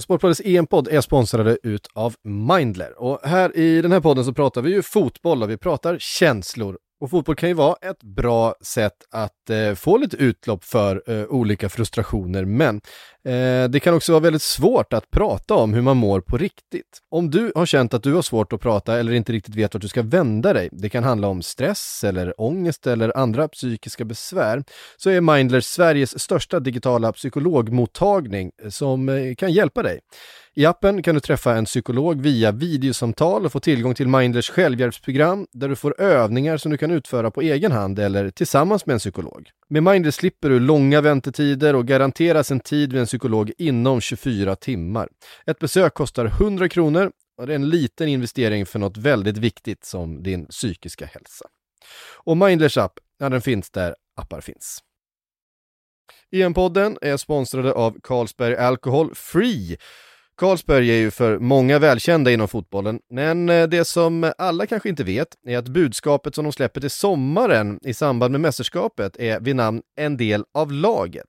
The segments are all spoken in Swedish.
Sportbladets EM-podd är sponsrade ut av Mindler. Och här i den här podden så pratar vi ju fotboll och vi pratar känslor och fotboll kan ju vara ett bra sätt att eh, få lite utlopp för eh, olika frustrationer, men eh, det kan också vara väldigt svårt att prata om hur man mår på riktigt. Om du har känt att du har svårt att prata eller inte riktigt vet vart du ska vända dig, det kan handla om stress eller ångest eller andra psykiska besvär, så är Mindler Sveriges största digitala psykologmottagning eh, som eh, kan hjälpa dig. I appen kan du träffa en psykolog via videosamtal och få tillgång till Mindlers självhjälpsprogram där du får övningar som du kan utföra på egen hand eller tillsammans med en psykolog. Med Mindler slipper du långa väntetider och garanteras en tid vid en psykolog inom 24 timmar. Ett besök kostar 100 kronor och det är en liten investering för något väldigt viktigt som din psykiska hälsa. Och Mindlers app, ja den finns där appar finns. EM-podden är sponsrade av Carlsberg Alcohol Free Carlsberg är ju för många välkända inom fotbollen, men eh, det som alla kanske inte vet är att budskapet som de släpper till sommaren i samband med mästerskapet är vid namn En del av laget.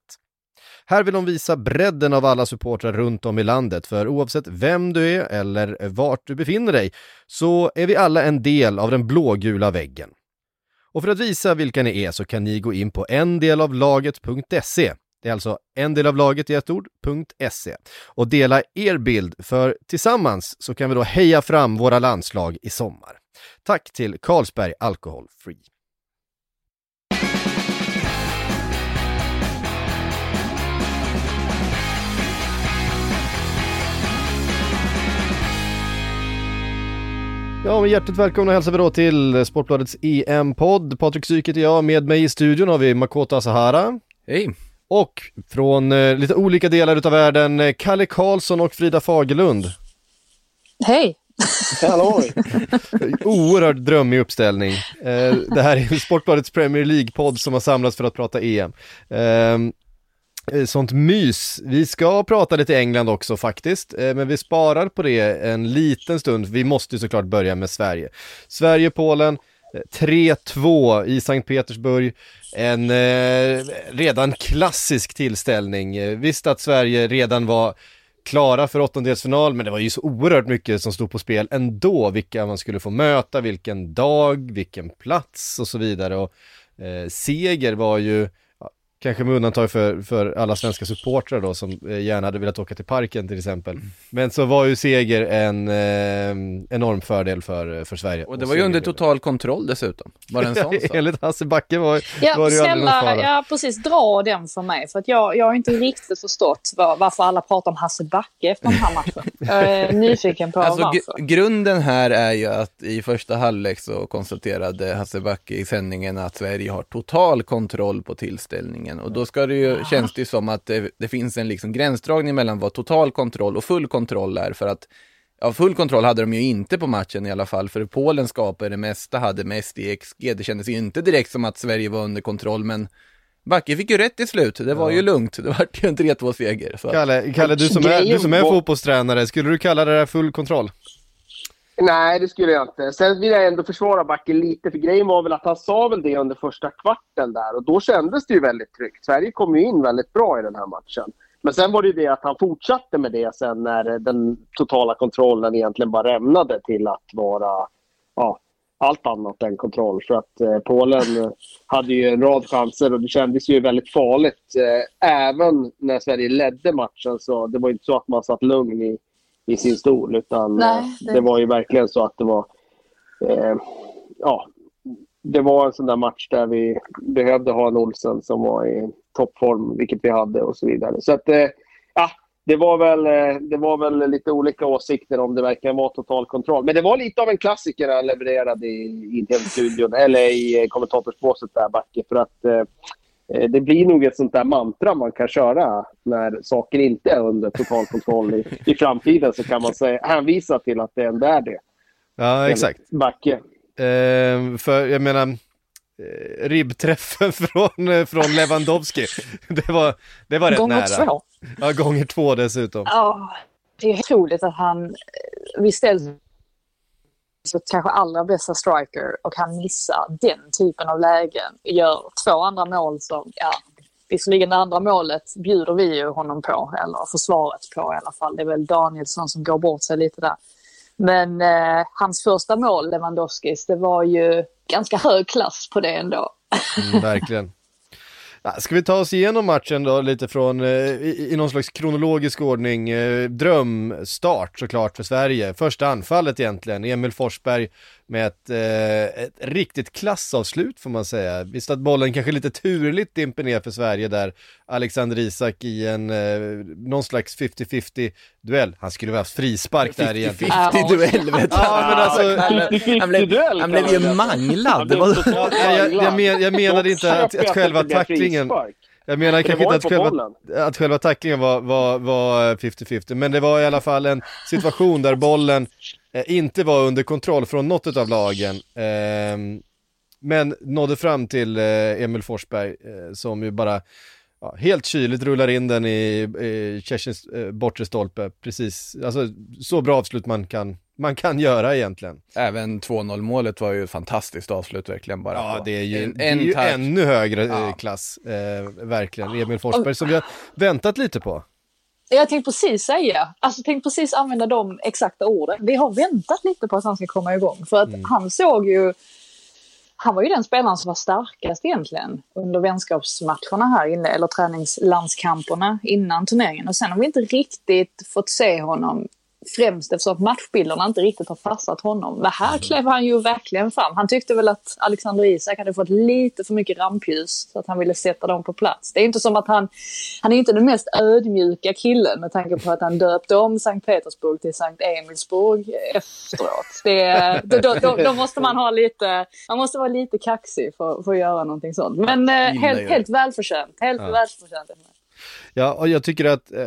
Här vill de visa bredden av alla supportrar runt om i landet, för oavsett vem du är eller vart du befinner dig så är vi alla en del av den blågula väggen. Och för att visa vilka ni är så kan ni gå in på endelavlaget.se det är alltså en del av laget i ett ord.se och dela er bild för tillsammans så kan vi då heja fram våra landslag i sommar. Tack till Carlsberg Alcohol Free. Ja, men hjärtligt välkomna hälsar vi då till Sportbladets EM-podd. Patrik Syk heter jag, med mig i studion har vi Makota Sahara. Hej! Och från eh, lite olika delar utav världen, eh, Kalle Karlsson och Frida Fagerlund. Hej! Halloj! Oerhört drömmig uppställning. Eh, det här är Sportbladets Premier League-podd som har samlats för att prata EM. Ehm, eh, sånt mys. Vi ska prata lite England också faktiskt, eh, men vi sparar på det en liten stund. Vi måste ju såklart börja med Sverige. Sverige-Polen, 3-2 i Sankt Petersburg. En eh, redan klassisk tillställning. Visst att Sverige redan var klara för åttondelsfinal, men det var ju så oerhört mycket som stod på spel ändå. Vilka man skulle få möta, vilken dag, vilken plats och så vidare. Och eh, seger var ju Kanske med undantag för, för alla svenska supportrar då som eh, gärna hade velat åka till parken till exempel. Men så var ju seger en eh, enorm fördel för, för Sverige. Och det var ju under total kontroll dessutom. Var det en sån sak? Enligt Hasse Backe var, ja, var det ju snälla, aldrig någon Ja, precis. Dra den för mig. För att jag, jag har inte riktigt förstått var, varför alla pratar om Hasse Backe efter den här matchen. Jag är nyfiken på alltså, varför. Grunden här är ju att i första halvlek så konstaterade Hasse Backe i sändningen att Sverige har total kontroll på tillställningen matchen. Och då ska det ju, känns det ju som att det, det, finns en liksom gränsdragning mellan vad total kontroll och full kontroll är. För att ja, full kontroll hade de ju inte på matchen i alla fall. För Polen skapade det mesta, hade mest i XG. Det kändes ju inte direkt som att Sverige var under kontroll, men Backe fick ju rätt i slut, det var ja. ju lugnt, det var ju en 3-2-seger. Kalle, Kalle du, som är, du som är fotbollstränare, skulle du kalla det där full kontroll? Nej, det skulle jag inte. Sen vill jag ändå försvara Backe lite, för grejen var väl att han sa väl det under första kvarten där och då kändes det ju väldigt tryggt. Sverige kom ju in väldigt bra i den här matchen. Men sen var det ju det att han fortsatte med det sen när den totala kontrollen egentligen bara rämnade till att vara ja, allt annat än kontroll. För att eh, Polen hade ju en rad chanser och det kändes ju väldigt farligt. Eh, även när Sverige ledde matchen så det var inte så att man satt lugn i i sin stol. Utan Nej, eh, det... det... var ju verkligen så att det var... Eh, ja, det var en sån där match där vi behövde ha en Olsen som var i toppform, vilket vi hade och så vidare. Så att, eh, ja, det var, väl, eh, det var väl lite olika åsikter om det verkligen var total kontroll. Men det var lite av en klassiker han levererade i, i tv-studion, eller i eh, kommentatorsbåset där, Backe. För att Eh, det blir nog ett sånt där mantra man kan köra när saker inte är under total kontroll i, i framtiden. Så kan man säga, hänvisa till att det ändå är det. Ja, exakt. Backe. Eh, för jag menar, eh, ribbträffen från, eh, från Lewandowski, det var, det var rätt gånger nära. Gånger två. Ja, gånger två dessutom. Ja, det är otroligt att han, vi ställs så kanske allra bästa striker och han missar den typen av lägen. Gör två andra mål som, ja, Visserligen det andra målet bjuder vi ju honom på, eller försvaret på i alla fall. Det är väl Danielsson som går bort sig lite där. Men eh, hans första mål, Lewandowskis, det var ju ganska hög klass på det ändå. Mm, verkligen. Ska vi ta oss igenom matchen då lite från, eh, i, i någon slags kronologisk ordning, eh, drömstart såklart för Sverige. Första anfallet egentligen, Emil Forsberg med ett, eh, ett riktigt klassavslut får man säga. Visst att bollen kanske lite turligt dimper ner för Sverige där, Alexander Isak i en, eh, någon slags 50-50 duell. Han skulle väl haft frispark där egentligen. 50-50 duell vet du. Ja, men alltså, han, blev, han blev ju manglad. Ja, jag, jag, men, jag menade inte att, att själva tacklingen jag menar kanske inte att själva, att själva tacklingen var 50-50, var men det var i alla fall en situation där bollen inte var under kontroll från något av lagen. Eh, men nådde fram till eh, Emil Forsberg eh, som ju bara ja, helt kyligt rullar in den i, i eh, bortre stolpe. Precis, alltså så bra avslut man kan man kan göra egentligen. Även 2-0 målet var ju ett fantastiskt avslut verkligen bara. Ja, det är ju, en, det är ju ännu högre eh, ja. klass, eh, verkligen. Emil Forsberg som vi har väntat lite på. Jag tänkte precis säga, alltså tänkte precis använda de exakta orden. Vi har väntat lite på att han ska komma igång för att mm. han såg ju han var ju den spelaren som var starkast egentligen under vänskapsmatcherna här inne, eller träningslandskamperna innan turneringen. Och sen har vi inte riktigt fått se honom Främst eftersom att matchbilderna inte riktigt har passat honom. Men här mm. klev han ju verkligen fram. Han tyckte väl att Alexander Isak hade fått lite för mycket rampljus så att han ville sätta dem på plats. Det är inte som att han, han är inte den mest ödmjuka killen med tanke på att han döpte om Sankt Petersburg till Sankt Emilsburg efteråt. Det, då, då, då, måste man ha lite, man måste vara lite kaxig för, för att göra någonting sånt. Men eh, helt, helt välförtjänt. Helt ja. välförtjänt. Ja, och jag tycker att eh,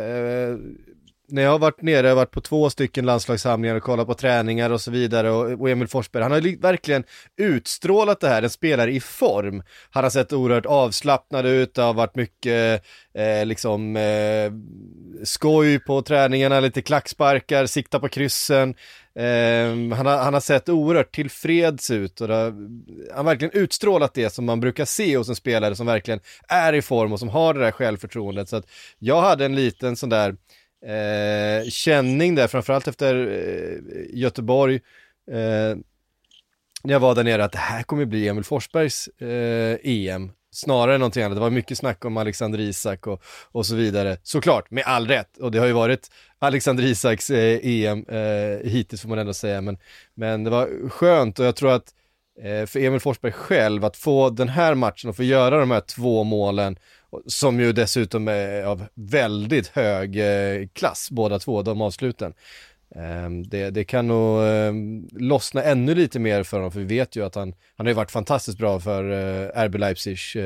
när jag har varit nere, jag har varit på två stycken landslagssamlingar och kollat på träningar och så vidare och, och Emil Forsberg, han har verkligen utstrålat det här, en spelare i form. Han har sett oerhört avslappnad ut, det har varit mycket eh, liksom eh, skoj på träningarna, lite klacksparkar, sikta på kryssen. Eh, han, har, han har sett oerhört tillfreds ut och det, han har verkligen utstrålat det som man brukar se hos en spelare som verkligen är i form och som har det där självförtroendet. Så att jag hade en liten sån där eh, känning där, framförallt efter eh, Göteborg. Eh, när jag var där nere att det här kommer bli Emil Forsbergs eh, EM snarare än någonting annat. Det var mycket snack om Alexander Isak och, och så vidare. Såklart, med all rätt. Och det har ju varit Alexander Isaks eh, EM eh, hittills får man ändå säga. Men, men det var skönt och jag tror att eh, för Emil Forsberg själv att få den här matchen och få göra de här två målen som ju dessutom är av väldigt hög eh, klass, båda två, de avsluten. Ehm, det, det, kan nog ehm, lossna ännu lite mer för honom, för vi vet ju att han, han har varit fantastiskt bra för eh, RB Leipzig eh,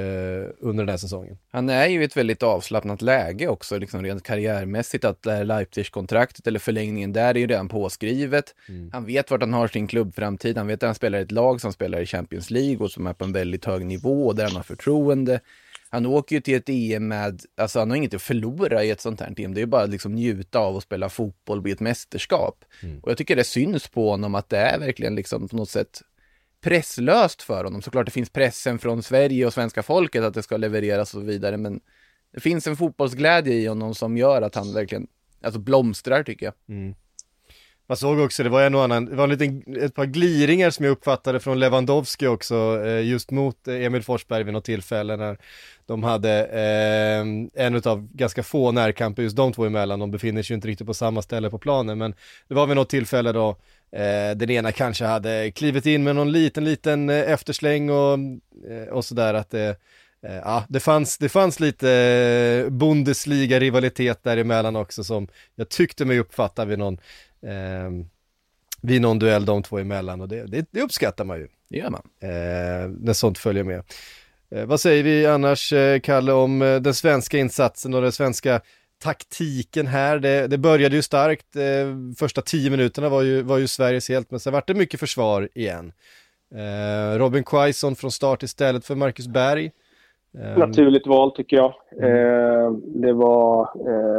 under den här säsongen. Han är ju i ett väldigt avslappnat läge också, liksom rent karriärmässigt, att Leipzig-kontraktet eller förlängningen där är ju redan påskrivet. Mm. Han vet vart han har sin klubbframtid, han vet att han spelar i ett lag som spelar i Champions League och som är på en väldigt hög nivå och där han har förtroende han åker ju till ett EM med, alltså han har inget att förlora i ett sånt här EM. Det är bara att liksom njuta av att spela fotboll vid ett mästerskap. Mm. Och jag tycker det syns på honom att det är verkligen liksom på något sätt presslöst för honom. Såklart det finns pressen från Sverige och svenska folket att det ska levereras och så vidare, men det finns en fotbollsglädje i honom som gör att han verkligen alltså blomstrar tycker jag. Mm. Man såg också, det var en och annan, det var en liten, ett par gliringar som jag uppfattade från Lewandowski också, eh, just mot eh, Emil Forsberg vid något tillfälle när de hade eh, en av ganska få närkamper just de två emellan, de befinner sig ju inte riktigt på samma ställe på planen, men det var vid något tillfälle då eh, den ena kanske hade klivit in med någon liten, liten eh, eftersläng och, eh, och sådär att det eh, Ja, det fanns, det fanns lite Bundesliga-rivalitet däremellan också som jag tyckte mig uppfatta vid någon, eh, vid någon duell de två emellan och det, det, det uppskattar man ju. Det gör man. Eh, när sånt följer med. Eh, vad säger vi annars, eh, Kalle, om eh, den svenska insatsen och den svenska taktiken här? Det, det började ju starkt, första tio minuterna var ju, var ju Sveriges helt, men sen vart det mycket försvar igen. Robin Quaison från start istället för Marcus Berg. Naturligt val tycker jag. Mm. det var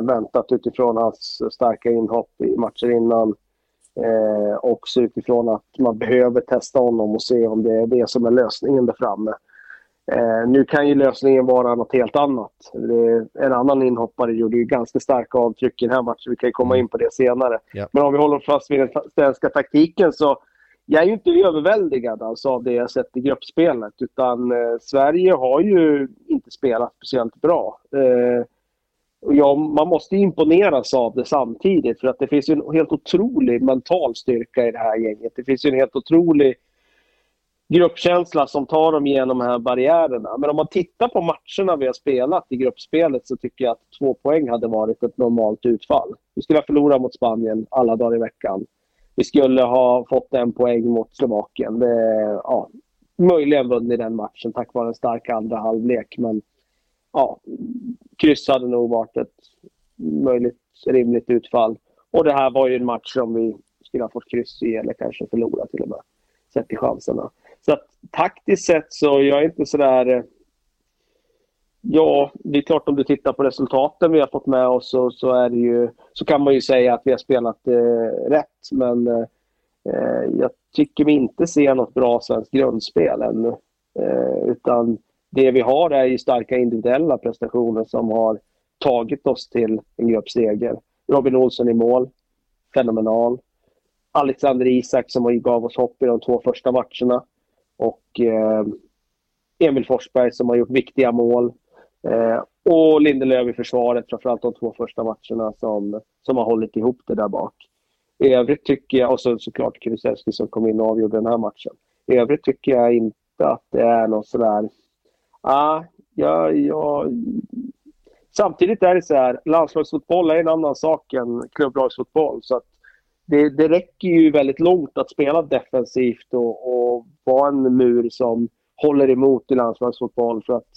väntat utifrån hans starka inhopp i matcher innan. också utifrån att man behöver testa honom och se om det är det som är lösningen där framme. Eh, nu kan ju lösningen vara något helt annat. En annan inhoppare gjorde ju ganska starka avtryck i den här matchen. Vi kan ju komma in på det senare. Ja. Men om vi håller fast vid den svenska taktiken så jag är ju inte överväldigad alltså av det jag sett i gruppspelet. Utan eh, Sverige har ju inte spelat speciellt bra. Eh, och ja, man måste imponeras av det samtidigt för att det finns ju en helt otrolig mental styrka i det här gänget. Det finns ju en helt otrolig gruppkänsla som tar dem genom de här barriärerna. Men om man tittar på matcherna vi har spelat i gruppspelet så tycker jag att två poäng hade varit ett normalt utfall. Vi skulle ha förlorat mot Spanien alla dagar i veckan. Vi skulle ha fått en poäng mot Slovakien. Det, ja, möjligen vunnit den matchen tack vare en stark andra halvlek. Men ja, kryss hade nog varit ett möjligt rimligt utfall. Och det här var ju en match som vi skulle ha fått kryss i eller kanske förlora till och med. Sett till chanserna. Så att taktiskt sett så jag är inte sådär... Eh, Ja, det är klart om du tittar på resultaten vi har fått med oss så, så, är det ju, så kan man ju säga att vi har spelat eh, rätt. Men eh, jag tycker vi inte ser något bra svenskt grundspel ännu. Eh, utan det vi har är ju starka individuella prestationer som har tagit oss till en gruppseger. Robin Olsson i mål, fenomenal. Alexander Isak som gav oss hopp i de två första matcherna. Och eh, Emil Forsberg som har gjort viktiga mål. Eh, och Lindelöf i försvaret, framförallt de två första matcherna som, som har hållit ihop det där bak. I övrigt tycker jag, och så, såklart Kulusevski som kom in och avgjorde den här matchen. I övrigt tycker jag inte att det är något sådär... Ah, ja, ja, samtidigt är det så här, landslagsfotboll är en annan sak än klubblagsfotboll. Så att det, det räcker ju väldigt långt att spela defensivt och, och vara en mur som håller emot i landslagsfotboll. För att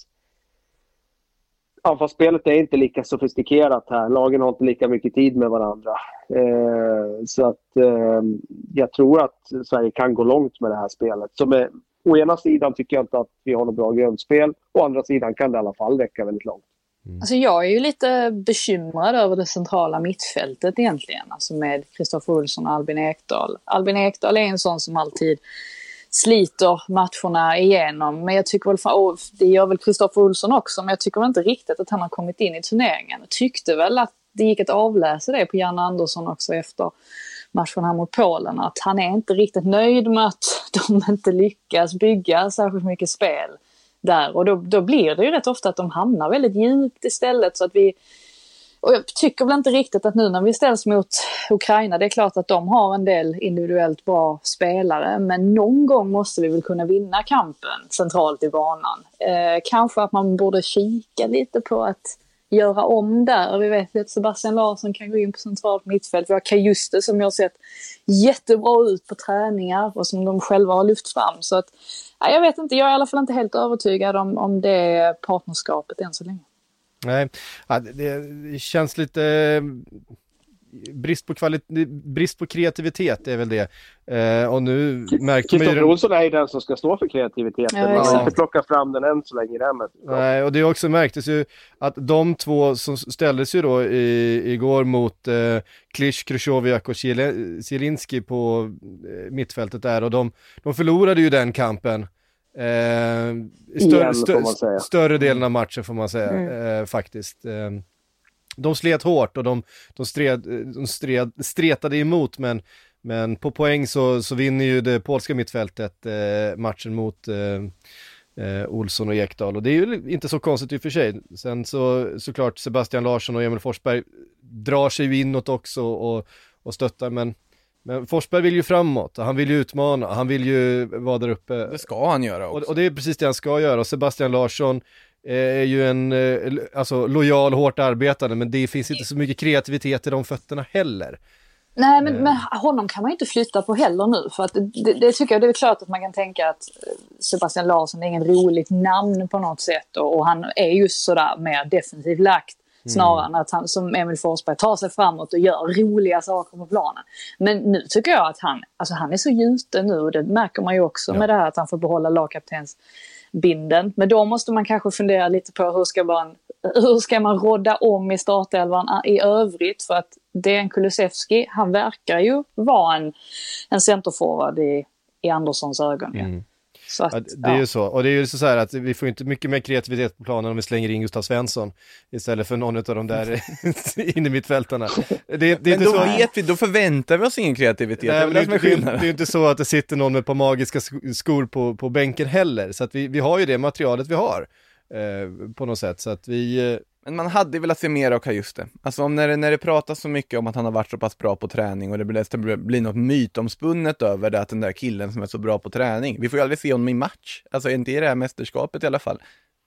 anfallsspelet är inte lika sofistikerat här. Lagen har inte lika mycket tid med varandra. Eh, så att eh, jag tror att Sverige kan gå långt med det här spelet. Som är, å ena sidan tycker jag inte att vi har något bra grundspel. Å andra sidan kan det i alla fall räcka väldigt långt. Alltså jag är ju lite bekymrad över det centrala mittfältet egentligen. Alltså med Kristoffer Olsson och Albin Ekdal. Albin Ekdal är en sån som alltid sliter matcherna igenom. Men jag tycker väl, och det gör väl Kristoffer Olsson också, men jag tycker väl inte riktigt att han har kommit in i turneringen. Jag tyckte väl att det gick att avläsa det på Janne Andersson också efter matchen här mot Polen. Att han är inte riktigt nöjd med att de inte lyckas bygga särskilt mycket spel där. Och då, då blir det ju rätt ofta att de hamnar väldigt djupt istället. Så att vi, och jag tycker väl inte riktigt att nu när vi ställs mot Ukraina, det är klart att de har en del individuellt bra spelare, men någon gång måste vi väl kunna vinna kampen centralt i banan. Eh, kanske att man borde kika lite på att göra om där. Vi vet att Sebastian Larsson kan gå in på centralt mittfält. Vi har Kajuste som har sett jättebra ut på träningar och som de själva har lyft fram. Så att, jag vet inte, jag är i alla fall inte helt övertygad om, om det partnerskapet än så länge. Nej, ja, det, det känns lite eh, brist på kvalitet, brist på kreativitet är väl det. Eh, och nu märker man ju... Kristoffer Olsson är ju den som ska stå för kreativiteten. Ja, man har inte plockat fram den än så länge i det här mötet. Nej, och det också märktes ju att de två som ställdes ju då i, igår mot eh, Klisch, Krychowiak och Zielinski på eh, mittfältet där och de, de förlorade ju den kampen. Eh, Igen, får man säga. större delen av matchen får man säga, Mm. eh, faktiskt. Eh, de slet hårt och de, de, stred, de stred, stretade emot men, men på poäng så, så vinner ju det polska mittfältet eh, matchen mot eh, eh, Olsson och Ekdal och det är ju inte så konstigt i och för sig. Sen så såklart Sebastian Larsson och Emil Forsberg drar sig ju inåt också och, och stöttar men, men Forsberg vill ju framåt, han vill ju utmana, han vill ju vara där uppe. Det ska han göra Och, också. och det är precis det han ska göra. Och Sebastian Larsson eh, är ju en eh, alltså, lojal, hårt arbetande, men det finns inte så mycket kreativitet i de fötterna heller. Nej, men, men honom kan man ju inte flytta på heller nu. För att det, det tycker jag, det är klart att man kan tänka att eh, Sebastian Larsson är ingen roligt namn på något sätt. Och, och han är just sådär mer defensivt lagt. Snarare än att han som Emil Forsberg tar sig framåt och gör roliga saker på planen. Men nu tycker jag att han, alltså han är så gjuten nu och det märker man ju också Ja. med det här att han får behålla lagkaptens binden. Men då måste man kanske fundera lite på hur ska man, hur ska man rodda om i startelvan i övrigt? För att Dejan Kulusevski, han verkar ju vara en, en centerforward i, i Anderssons ögon. Mm. Så att, Ja, det är ja. ju så. Och det är ju så här att vi får inte mycket mer kreativitet på planen om vi slänger in Gustav Svensson istället för någon av de där in i mittfältarna. Det, det är Men inte då så... vet vi, då förväntar vi oss ingen kreativitet. det Nej, det, det är är, det, det är inte så att det sitter någon med på magiska sk- skor på, på bänken heller. Så att vi, vi har ju det materialet vi har eh, på något sätt. Så att vi, eh, Men man hade velat se mer av Kajuste. Alltså om när, det, när det pratas så mycket om att han har varit så pass bra på träning och det blir, det blir något mytomspunnet över det att den där killen som är så bra på träning. Vi får ju aldrig se honom i match. Alltså inte i det här mästerskapet i alla fall.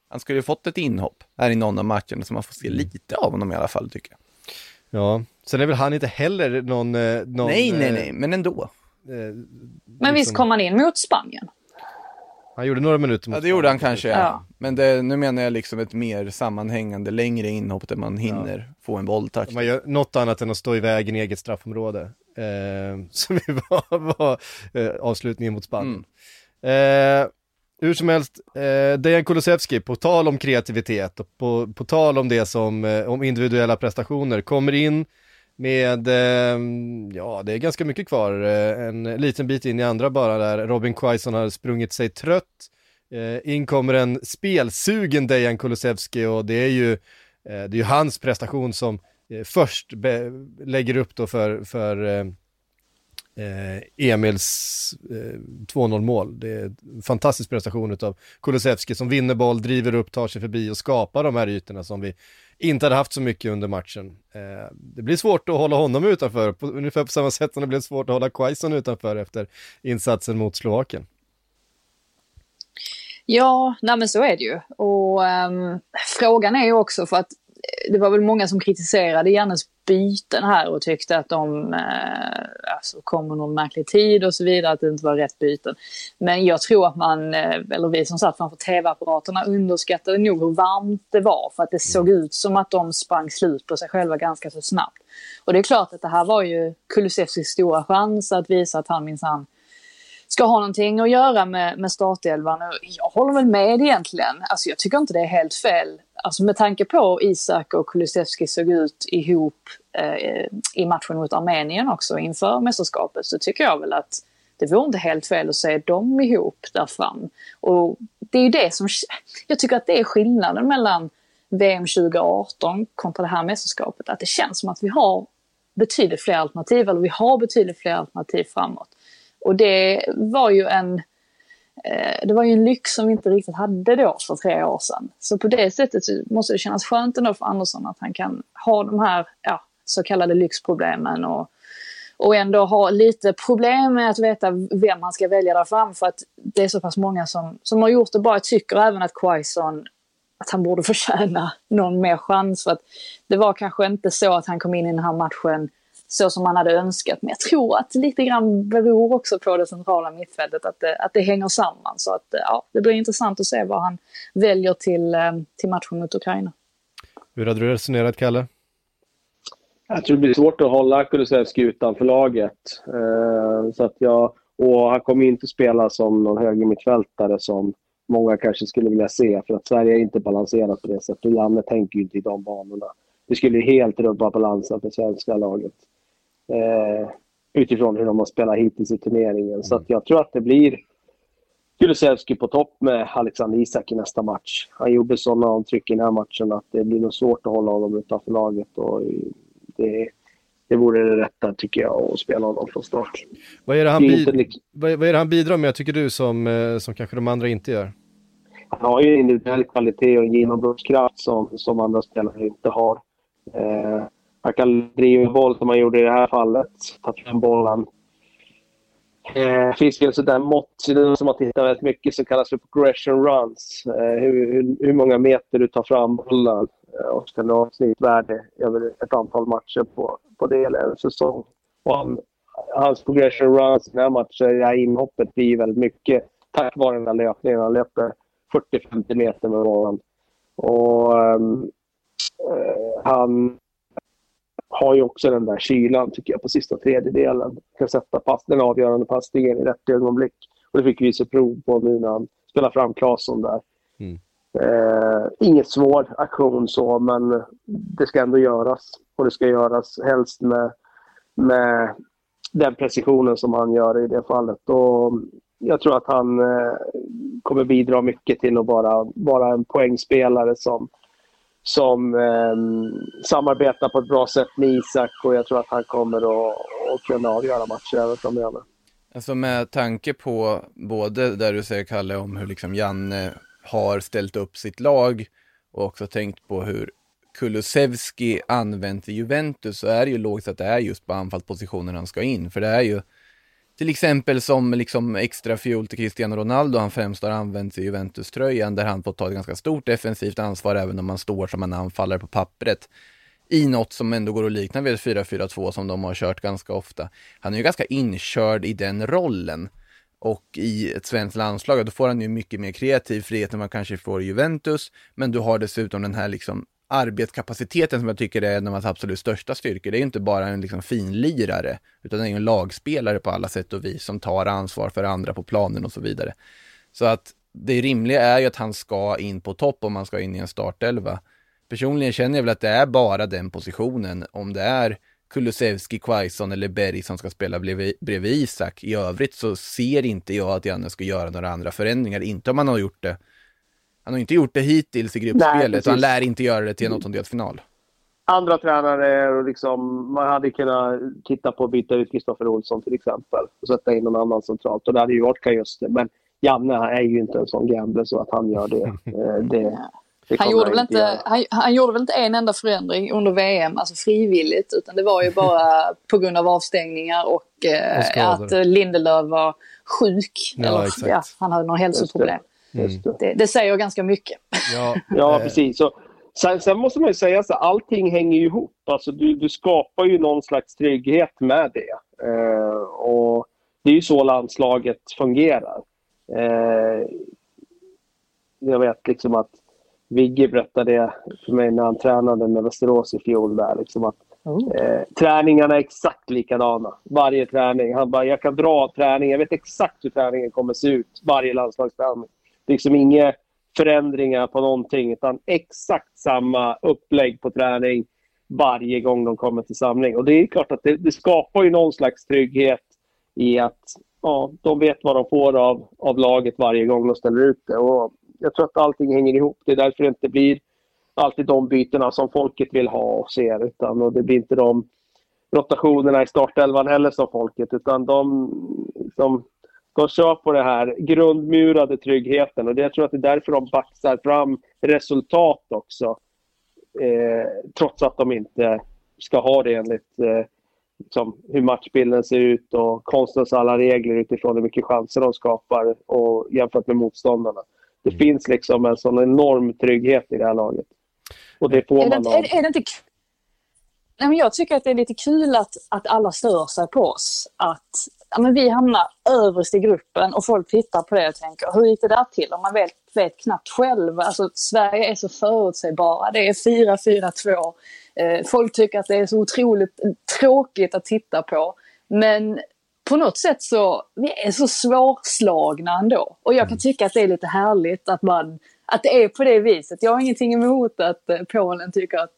Han skulle ju fått ett inhopp här i någon av matcherna så man får se lite av honom i alla fall tycker jag. ja. Sen är väl han inte heller någon... eh, någon nej, nej, eh, nej, men ändå. eh, Men visst liksom- kom han in mot Spanien? Han gjorde några minuter mot Ja, det gjorde han kanske, ja. Ja. Men det, nu menar jag liksom ett mer sammanhängande, längre inhopp där man hinner få en bolltouch. Man gör något annat än att stå i vägen i eget straffområde. Eh, som var, var eh, avslutningen mot Spanien. Eh, hur som helst, eh, Dejan Kulusevski, på tal om kreativitet och på, på tal om det som, eh, om individuella prestationer, kommer in med, eh, ja det är ganska mycket kvar, eh, en liten bit in i andra bara där Robin Quaison har sprungit sig trött. Eh, in kommer en spelsugen Dejan Kulusevski och det är ju, eh, det är ju hans prestation som eh, först be- lägger upp då för, för eh, eh Emils eh, 2-0 mål. Det är en fantastisk prestation av Kulusevski som vinner boll, driver upp, tar sig förbi och skapar de här ytorna som vi inte hade haft så mycket under matchen. Eh, det blir svårt att hålla honom utanför, på, ungefär på samma sätt som det blev svårt att hålla Quaison utanför efter insatsen mot Slovakien. Ja, nej men så är det ju. Och um, frågan är ju också för att det var väl många som kritiserade Jannes byten här och tyckte att de eh, alltså, kom en märklig tid och så vidare, att det inte var rätt byten. Men jag tror att man, eh, eller vi som satt framför tv-apparaterna underskattade nog hur varmt det var för att det såg ut som att de sprang slut på sig själva ganska så snabbt. Och det är klart att det här var ju Kulusevskis stora chans att visa att han minsann ska ha någonting att göra med, med startelvan. Jag håller väl med egentligen. Alltså jag tycker inte det är helt fel. Alltså med tanke på Isak och Kulusevski såg ut ihop Eh, i matchen mot Armenien också inför mästerskapet så tycker jag väl att det vore inte helt fel att se dem ihop där fram. Och det är ju det som, jag tycker att det är skillnaden mellan VM 2018 kontra det här mästerskapet. Att det känns som att vi har betydligt fler alternativ, eller vi har betydligt fler alternativ framåt. Och det var ju en eh, det var ju en lyx som vi inte riktigt hade då för tre år sedan. Så på det sättet måste det kännas skönt ändå för Andersson att han kan ha de här ja, så kallade lyxproblemen och, och ändå ha lite problem med att veta vem han ska välja där fram för att det är så pass många som, som har gjort det bra. Jag tycker även att Quaison att han borde förtjäna någon mer chans. För att det var kanske inte så att han kom in i den här matchen så som man hade önskat. Men jag tror att lite grann beror också på det centrala mittfältet, att det, att det hänger samman. Så att, ja, det blir intressant att se vad han väljer till, eh, till matchen mot Ukraina. Hur hade du resonerat, Kalle? Jag tror det blir svårt att hålla Kulusevski utanför laget. Eh, så att jag, och han kommer inte spela som någon högermittfältare som många kanske skulle vilja se. För att Sverige är inte balanserat på det sättet. Och Janne tänker ju inte i de banorna. Det skulle helt rubba balansen för svenska laget. Eh, utifrån hur de har spelat hittills i turneringen. Så att jag tror att det blir Kulusevski på topp med Alexander Isak i nästa match. Han gjorde sådana avtryck i den här matchen att det blir nog svårt att hålla honom utanför laget. Och det, det vore det rätta tycker jag, att spela honom från start. Vad är det han, Det är bid- inte lik- vad, vad är han bidrar med, tycker du, som, eh, som kanske de andra inte gör? Han har ju individuell kvalitet och en genombrottskraft som, som andra spelare inte har. Eh, han kan driva boll som han gjorde i det här fallet. Ta fram bollen. Eh, finns ju ett sån där mått, som man tittar väldigt mycket, som kallas för progression runs. Eh, hur, hur, hur många meter du tar fram bollen eh, och ska nå ett snittvärde över ett antal matcher på, på det eller en säsong. Och han, hans progression runs i den här matchen, det här inhoppet blir väldigt mycket tack vare den här löpningen. Han löper 40-50 meter med bollen. Och ehm, eh, han har ju också den där kylan tycker jag på sista tredjedelen. Kan sätta pass, den avgörande passningen i rätt ögonblick. Och det fick vi se prov på nu när han spelar fram Claesson där. Mm. Eh, inget svår aktion så, men det ska ändå göras. Och det ska göras helst med, med den precisionen som han gör i det fallet. Och jag tror att han eh, kommer bidra mycket till att vara, vara en poängspelare som, som eh, samarbetar på ett bra sätt med Isak och jag tror att han kommer att, att kunna avgöra matcher även framöver. Alltså med tanke på både där du säger Kalle om hur liksom Janne har ställt upp sitt lag och också tänkt på hur Kulusevski använt i Juventus så är det ju logiskt att det är just på anfallspositionen han ska in. För det är ju till exempel som liksom extra fuel till Cristiano Ronaldo han främst har använt i Juventus-tröjan där han fått ta ett ganska stort defensivt ansvar även om man står som en anfallare på pappret i något som ändå går att likna vid 4-4-2 som de har kört ganska ofta. Han är ju ganska inkörd i den rollen och i ett svenskt landslag, då får han ju mycket mer kreativ frihet än man kanske får i Juventus, men du har dessutom den här liksom arbetskapaciteten som jag tycker är en av hans absolut största styrkor. Det är ju inte bara en liksom finlirare, utan det är en lagspelare på alla sätt och vis som tar ansvar för andra på planen och så vidare. Så att det rimliga är ju att han ska in på topp om man ska in i en startelva. Personligen känner jag väl att det är bara den positionen, om det är Kulusevski, Quaison eller Berg som ska spela bredvid, bredvid Isak. I övrigt så ser inte jag att Janne ska göra några andra förändringar, inte om han har gjort det han har inte gjort det hittills i gruppspelet och han lär inte göra det till en åttondelsfinal. Andra tränare, och liksom, man hade kunnat titta på att byta ut Kristoffer Olsson till exempel och sätta in någon annan centralt. Och det hade ju varit Kajuste. Men Janne är ju inte en sån gambler så att han gör det. Eh, det, det han, gjorde väl inte, han, han, gjorde väl inte en enda förändring under VM, alltså frivilligt, utan det var ju bara på grund av avstängningar och, eh, att Lindelöf var sjuk. Ja, eller, ja, han hade några hälsoproblem. Mm. Det, det, säger ganska mycket. Ja, ja eh. precis. Så, sen, sen, måste man ju säga att allting hänger ihop. Alltså, du, du skapar ju någon slags trygghet med det. Eh, och Det är ju så landslaget fungerar. Eh, jag vet liksom att Vigge berättade det för mig när han tränade med Västerås i fjol. Där, liksom att, oh. eh, träningarna är exakt likadana. Varje träning. Han bara, jag kan dra träningen. Jag vet exakt hur träningen kommer se ut. Varje landslagsträning liksom inga förändringar på någonting utan exakt samma upplägg på träning varje gång de kommer till samling. Och det är klart att det, det skapar ju någon slags trygghet i att ja, de vet vad de får av, av laget varje gång de ställer ut det. Och jag tror att allting hänger ihop. Det är därför det inte blir alltid de bytena som folket vill ha och ser. Utan, och det blir inte de rotationerna i startelvan heller som folket. Utan de, som de kör på det här grundmurade tryggheten och det, jag tror att det är därför de baxar fram resultat också. Eh, trots att de inte ska ha det enligt eh, liksom, hur matchbilden ser ut och konstens alla regler utifrån hur mycket chanser de skapar och jämfört med motståndarna. Det mm. finns liksom en sån enorm trygghet i det här laget. Och det får är man det, är, är det inte Nej, men jag tycker att det är lite kul att, att alla stör sig på oss. Att ja, men vi hamnar överst i gruppen och folk tittar på det och tänker hur gick det där till? Och man vet, vet knappt själv. Alltså, Sverige är så förutsägbara. Det är 4-4-2. Eh, folk tycker att det är så otroligt tråkigt att titta på. Men på något sätt så, vi är så svårslagna ändå. Och jag kan mm. tycka att det är lite härligt att man att det är på det viset. Jag har ingenting emot att eh, Polen tycker att,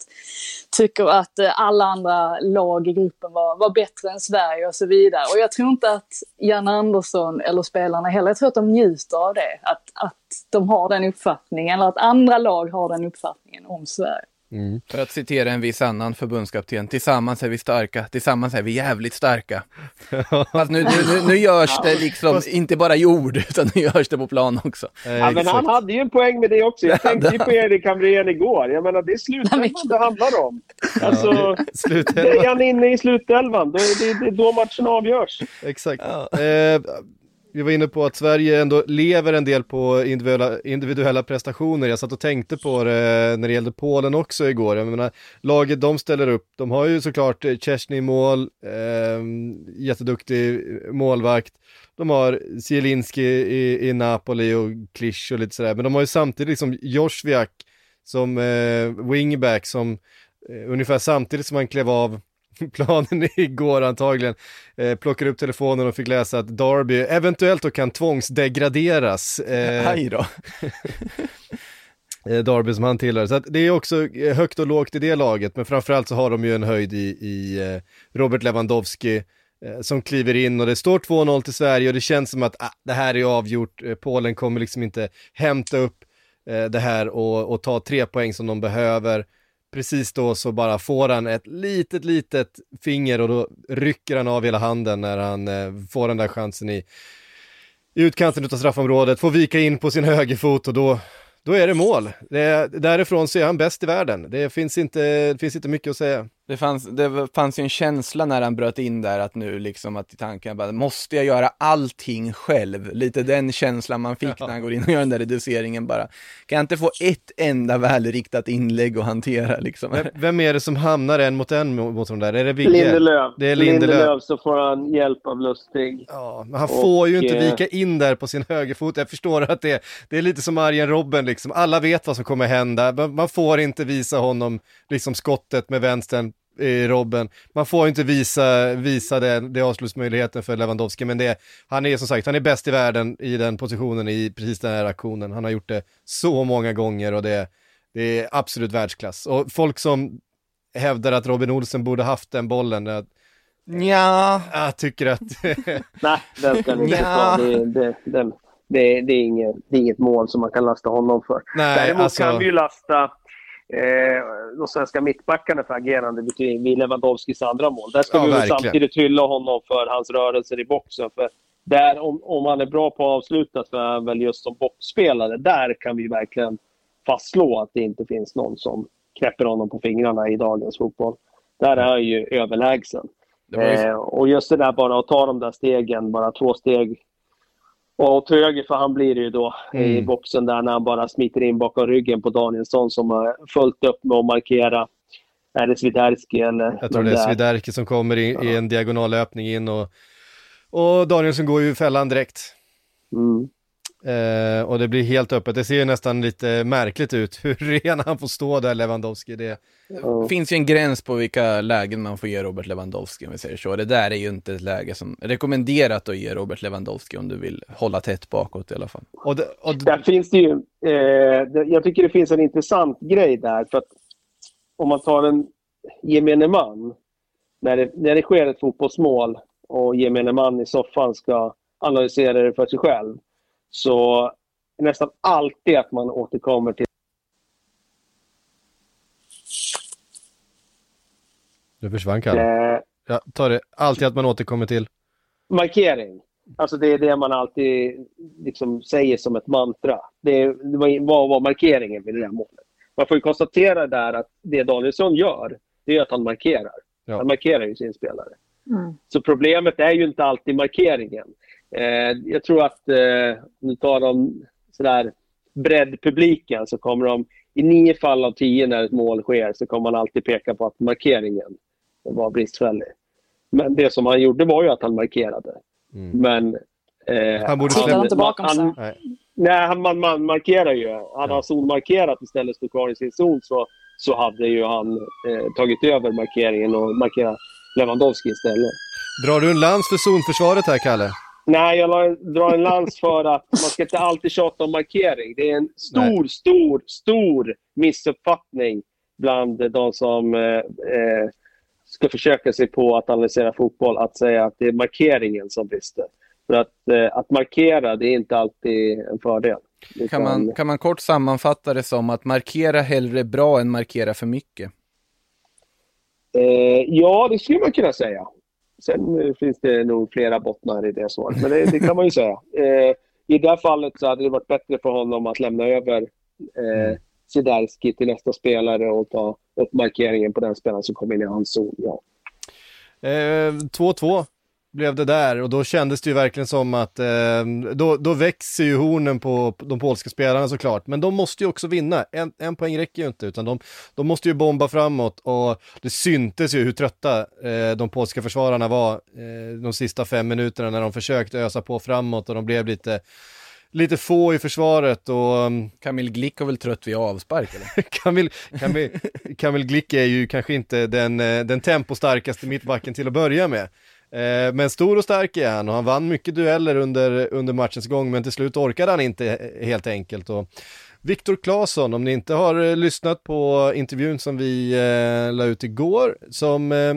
tycker att eh, alla andra lag i gruppen var, var bättre än Sverige och så vidare. Och jag tror inte att Jan Andersson eller spelarna heller, jag tror att de njuter av det. Att, att de har den uppfattningen, eller att andra lag har den uppfattningen om Sverige. Mm. För att citera en viss annan förbundskapten, tillsammans är vi starka, tillsammans är vi jävligt starka. Fast nu, nu, nu görs det liksom, inte bara i ord, utan nu görs det på plan också. Ja, men han hade ju en poäng med det också. Jag tänkte ju på Erik Hamrén igår. Jag menar, det är slutändan det handlar om. Alltså, är han inne i slutelvan, då är det, det är då matchen avgörs. Exakt. Ja. Eh, vi var inne på att Sverige ändå lever en del på individuella, individuella prestationer. Jag satt och tänkte på det när det gällde Polen också igår. Jag menar, laget de ställer upp, de har ju såklart Chesney i mål, eh, jätteduktig målvakt. De har Zielinski i, i Napoli och Klisch och lite sådär. Men de har ju samtidigt liksom Joshviak som eh, wingback som eh, ungefär samtidigt som han klev av planen igår antagligen, eh, plockade upp telefonen och fick läsa att Darby eventuellt då kan tvångsdegraderas. Eh, Aj då. eh, Darby som han tillhör. Så det är också eh, högt och lågt i det laget, men framförallt så har de ju en höjd i, i eh, Robert Lewandowski, som kliver in och det står 2-0 till Sverige och det känns som att ah, det här är avgjort, Polen kommer liksom inte hämta upp eh, det här och, och ta tre poäng som de behöver. Precis då så bara får han ett litet, litet finger och då rycker han av hela handen när han eh, får den där chansen i, i utkanten av straffområdet, får vika in på sin högerfot och då, då är det mål. Det, därifrån så är han bäst i världen. Det finns inte, det finns inte mycket att säga. Det fanns, det fanns ju en känsla när han bröt in där att nu liksom att i tanken bara, måste jag göra allting själv? Lite den känslan man fick ja. när han går in och gör den där reduceringen bara. Kan jag inte få ett enda välriktat inlägg att hantera liksom? Vem är det som hamnar en mot en mot de där? Är det Vigge? Lindelöf. Det är Lindelöf. Lindelöf så får han hjälp av Lustig. Ja, men han och, får ju inte vika in där på sin högerfot. Jag förstår att det, det är lite som Arjen Robben liksom. Alla vet vad som kommer hända. Man får inte visa honom liksom skottet med vänstern i Robben. Man får inte visa, visa det, det avslutsmöjligheten för Lewandowski, men det, han är som sagt, han är bäst i världen i den positionen i precis den här aktionen. Han har gjort det så många gånger och det, det är absolut världsklass. Och folk som hävdar att Robin Olsen borde haft den bollen, jag, ja. jag tycker att... Nej, den ska inte. Det, det, det, det, det, är inget, det är inget mål som man kan lasta honom för. Nej, Däremot alltså... kan vi ju lasta eh, de svenska mittbackarna för agerande vid Lewandowskis andra mål. Där ska ja, vi väl samtidigt hylla honom för hans rörelser i boxen. För där, om, om han är bra på att avsluta är han väl just som boxspelare. Där kan vi verkligen fastslå att det inte finns någon som knäpper honom på fingrarna i dagens fotboll. Där är han ju överlägsen. Ju... Eh, och just det där bara att ta de där stegen, bara två steg och till höger för han blir det ju då mm. i boxen där när han bara smiter in bakom ryggen på Danielsson som har följt upp med att markera. Är det Swiderski eller? Jag tror det är Swiderski som kommer in, ja. i en diagonallöpning in och, och Danielsson går ju i fällan direkt. Mm. Eh, och det blir helt öppet. Det ser ju nästan lite märkligt ut hur ren han får stå där, Lewandowski. Det mm. finns ju en gräns på vilka lägen man får ge Robert Lewandowski, om vi säger så. Det där är ju inte ett läge som rekommenderat att ge Robert Lewandowski om du vill hålla tätt bakåt i alla fall. Och det, och. Där finns det ju, eh, jag tycker det finns en intressant grej där. För att om man tar en gemene man, när det, när det sker ett fotbollsmål och gemene man i soffan ska analysera det för sig själv så nästan alltid att man återkommer till Du försvann Kalle. Eh, ja, ta det. Alltid att man återkommer till? Markering. Alltså det är det man alltid liksom säger som ett mantra. Det, vad var markeringen vid det där målet? Man får ju konstatera där att det Danielsson gör, det är att han markerar. Ja. Han markerar ju sin spelare. Mm. Så problemet är ju inte alltid markeringen. Eh, jag tror att, eh, nu tar de sådär breddpubliken så kommer de i nio fall av tio när ett mål sker så kommer man alltid peka på att markeringen var bristfällig. Men det som han gjorde var ju att han markerade. Mm. Men... Eh, han borde han, inte bakom sig. Han, nej, han, man, man markerar ju. Han ja. har zonmarkerat istället för kvar i sin zon så, så hade ju han eh, tagit över markeringen och markerat Lewandowski istället. Drar du en lans för zonförsvaret här, Kalle? Nej, jag drar en lans för att man ska inte alltid tjata om markering. Det är en stor, Nej. stor, stor missuppfattning bland de som eh, eh, ska försöka sig på att analysera fotboll att säga att det är markeringen som brister. För att, eh, att markera, det är inte alltid en fördel. Kan man, kan man kort sammanfatta det som att markera hellre bra än markera för mycket? Eh, ja, det skulle man kunna säga. Sen finns det nog flera bottnar i det svaret, men det, det kan man ju säga. Eh, I det här fallet så hade det varit bättre för honom att lämna över eh, Siderski till nästa spelare och ta upp markeringen på den spelaren som kom in i hans zon. Ja. 2-2 eh, blev det där och då kändes det ju verkligen som att eh, då, då växer ju hornen på de polska spelarna såklart. Men de måste ju också vinna. En, en poäng räcker ju inte utan de, de måste ju bomba framåt och det syntes ju hur trötta eh, de polska försvararna var eh, de sista fem minuterna när de försökte ösa på framåt och de blev lite lite få i försvaret och... Um, Kamil Glick har väl trött vid avspark eller? Kamil, Kamil, Kamil Glick är ju kanske inte den, eh, den tempostarkaste mittbacken till att börja med. Eh, men stor och stark är han och han vann mycket dueller under, under matchens gång men till slut orkade han inte helt enkelt. Och Viktor Claesson, om ni inte har eh, lyssnat på intervjun som vi eh, la ut igår, som eh,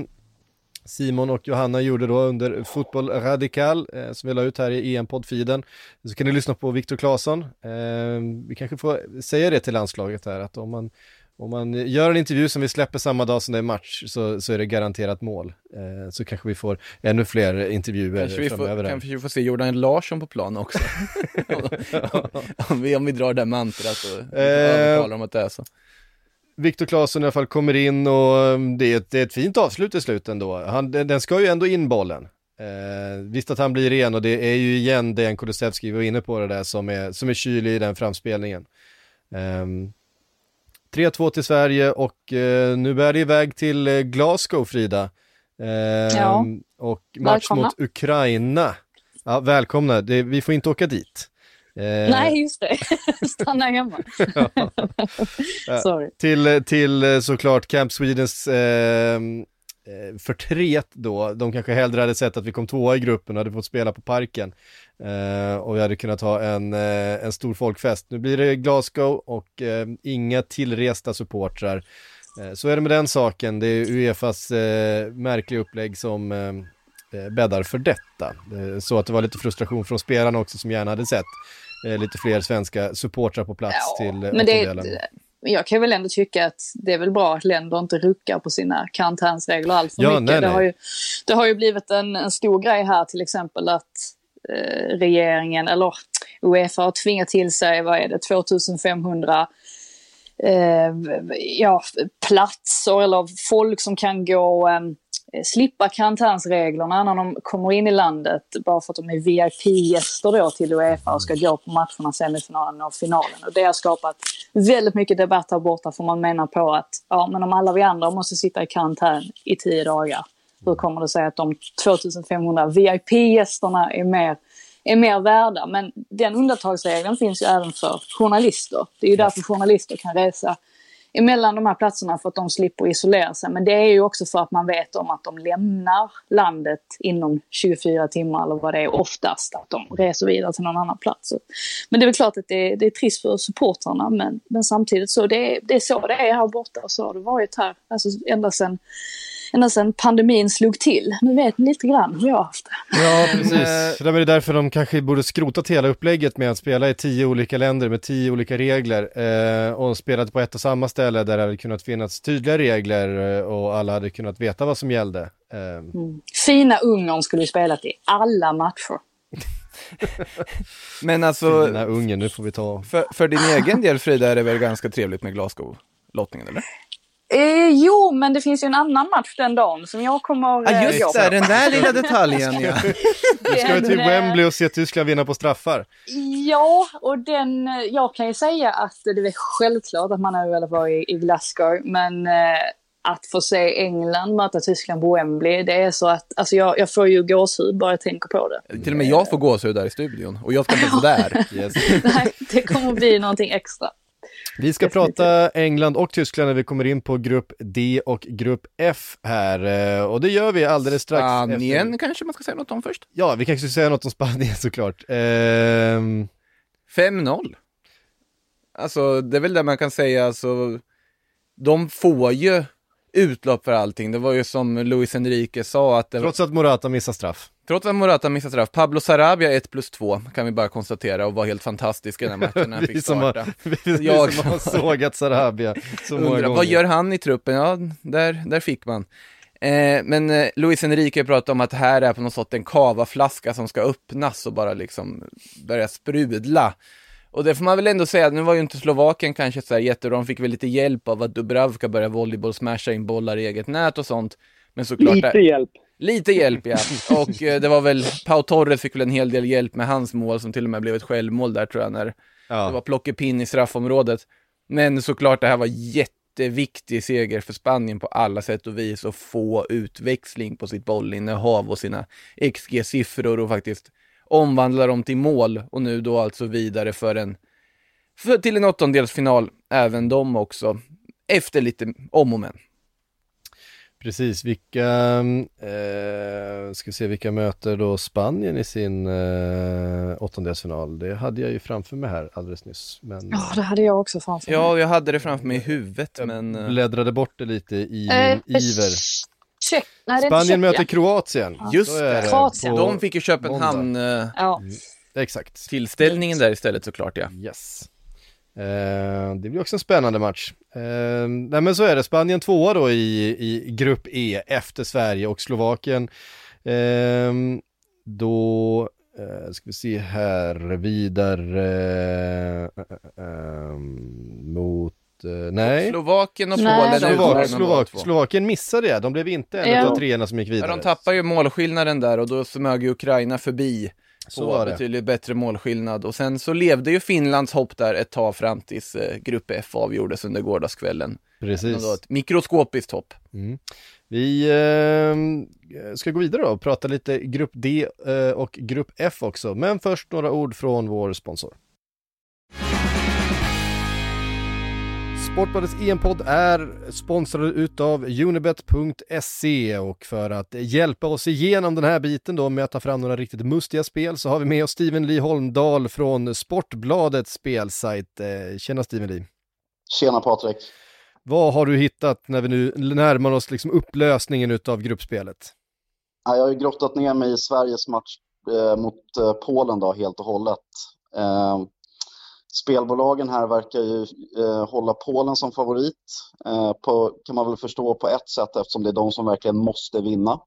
Simon och Johanna gjorde då under Fotboll Radikal eh, som vi la ut här i EM-poddfiden Så kan ni lyssna på Viktor Claesson. Eh, vi kanske får säga det till landslaget här att om man, om man gör en intervju som vi släpper samma dag som det är match så, så är det garanterat mål. Eh, så kanske vi får ännu fler intervjuer Kanske vi, framöver. får, kanske vi får se Jordan Larsson på plan också. om, vi, om vi drar det mantrat och Eh, talar om att det är så. Viktor Claesson i alla fall kommer in och um, det är ett, det är ett fint avslut i slutet ändå. Han, den, ska ju ändå in bollen. Eh, visst att han blir ren och det är ju igen Dejan Kulusevski var inne på det där som är, som är kylig i den framspelningen. Ehm, 3-2 till Sverige och eh, nu bär det iväg till eh, Glasgow Frida. Ehm, Ja. Och match Välkomna. mot Ukraina. Ja, välkomna, det, vi får inte åka dit. Eh, Nej, just det. Stanna hemma. Sorry. till, till eh, såklart Camp Swedens eh, förtret då. De kanske hellre hade sett att vi kom tvåa i gruppen och hade fått spela på parken. Eh, och vi hade kunnat ha en, eh, en stor folkfest. Nu blir det Glasgow och eh, inga tillresta supportrar. Eh, så är det med den saken. Det är Uefas eh, märkliga upplägg som eh, bäddar för detta. Så att det var lite frustration från spelarna också som gärna hade sett lite fler svenska supportrar på plats Ja, till eh, men det. Jag kan väl ändå tycka att det är väl bra att länder inte ruckar på sina karantänsregler allt för Ja, mycket. nej, Det, nej. har ju, det har ju blivit en, en stor grej här till exempel att eh, regeringen, eller Uefa har tvingat till sig, vad är det, 2500 eh, ja, platser eller folk som kan gå eh, slippa karantänsreglerna när de kommer in i landet bara för att de är VIP-gäster då till Uefa och ska gå på matcherna, semifinalen och finalen. Och det har skapat väldigt mycket debatt här borta för man menar på att ja, men om alla vi andra måste sitta i karantän i tio dagar, hur kommer det sig att de 2500 VIP-gästerna är mer är mer värda. Men den undantagsregeln finns ju även för journalister. Det är ju därför journalister kan resa emellan de här platserna för att de slipper isolera sig. Men det är ju också för att man vet om att de lämnar landet inom 24 timmar eller vad det är oftast. Att de reser vidare till någon annan plats. Men det är väl klart att det är, det är trist för supportrarna men, men samtidigt så det är, det är så det är här borta och så har det varit här. Alltså ända sedan, ända sedan pandemin slog till. Nu vet ni lite grann hur jag har haft det. Ja, precis. Det är väl därför de kanske borde skrotat hela upplägget med att spela i tio olika länder med tio olika regler eh, och spelat på ett och samma ställe där det hade kunnat finnas tydliga regler eh, och alla hade kunnat veta vad som gällde. Eh, Fina Ungern skulle vi spelat i alla matcher. Men alltså, den här ungen, nu får vi ta... för, för din egen del Frida är det väl ganska trevligt med Glasgow-lottningen eller? Eh, jo, men det finns ju en annan match den dagen som jag kommer Ja eh, just gå det, den där lilla detaljen ja. Nu ska till eh, Wembley och se Tyskland vinna på straffar. Ja, och den, eh, jag kan ju säga att det är självklart att man har velat vara i, i Glasgow, men eh, att få se England möta Tyskland på Wembley, det är så att, alltså jag, jag får ju gåshud bara jag tänker på det. Till och med jag får gåshud där i studion och jag ska inte vara där. Yes. Nej, det kommer bli någonting extra. Vi ska prata England och Tyskland när vi kommer in på grupp D och grupp F här. eh, Och det gör vi alldeles strax Spanien efter... kanske man ska säga något om först. Ja, vi kanske ska säga något om Spanien såklart. Ehm, 5-0. Alltså det är väl det man kan säga, alltså de får ju utlopp för allting. Det var ju som Luis Enrique sa att det var, trots att Morata missar straff. trots att Morata missade straff, Pablo Sarabia 1 plus 2 kan vi bara konstatera och var helt fantastisk i den här matchen när han Vi fick som, har, starta. vi Jag- som har sågat Sarabia så många Undrar, gånger. vad gör han i truppen? Ja, där, där fick man. Eh, men eh, Luis Enrique pratade om att det här är på något sätt en kavaflaska som ska öppnas och bara liksom börja sprudla. Och det får man väl ändå säga, nu var ju inte Slovakien kanske så här jättebra, de fick väl lite hjälp av att Dubravka började volleyboll, smasha in bollar i eget nät och sånt. Men såklart, Lite hjälp. Lite hjälp ja. Och eh, det var väl, Pau Torres fick väl en hel del hjälp med hans mål som till och med blev ett självmål där tror jag när det var Ja. plockepinn i straffområdet. Men såklart det här var jätteviktig seger för Spanien på alla sätt och vis och få utväxling på sitt bollinnehav och sina XG-siffror och faktiskt omvandla dem till mål och nu då alltså vidare för en för, till en åttondelsfinal, även de också, efter lite om och men. Precis, vilka, eh, ska se vilka möter då Spanien i sin eh, åttondelsfinal? Det hade jag ju framför mig här alldeles nyss. Men Ja, det hade jag också framför mig. Ja, jag hade det framför mig i huvudet, jag men... eh, bläddrade bort det lite i Eh, min iver. Check. Nej, Spanien inte möter Tjeckien. Kroatien. Just det. Kroatien. De fick ju Köpenhamn eh, Ja. Exakt. tillställningen där istället såklart ja. Yes. Eh, det blir också en spännande match. Eh, nej men så är det, Spanien tvåa då i, i grupp E efter Sverige och Slovakien. Eh, då eh, ska vi se här, vidare eh, eh, mot, nej. Slovakien och Nej, Polen de- är Slovak, Slovak. Slovakien missade det, de blev inte en Ja. av treorna som gick Ja, vidare. de tappar ju målskillnaden där och då smög ju Ukraina förbi Så på var det. betydligt bättre målskillnad. Och sen så levde ju Finlands hopp där ett tag fram tills eh, Grupp F avgjordes under gårdagskvällen. Precis. Då ett mikroskopiskt hopp. Mm. Vi eh, ska gå vidare då och prata lite Grupp D eh, och Grupp F också. Men först några ord från vår sponsor. Sportbladets EM-podd är sponsrad utav Unibet.se och för att hjälpa oss igenom den här biten då med att ta fram några riktigt mustiga spel så har vi med oss Steven Lee Holmdahl från Sportbladets spelsajt. Eh, Tjena Steven Lee! Tjena Patrik. Vad har du hittat när vi nu närmar oss liksom upplösningen utav gruppspelet? Ja, Jag har ju grottat ner mig i Sveriges match eh, mot eh, Polen då, helt och hållet. Spelbolagen här verkar ju eh, hålla Polen som favorit. Eh, på, kan man väl förstå på ett sätt eftersom det är de som verkligen måste vinna.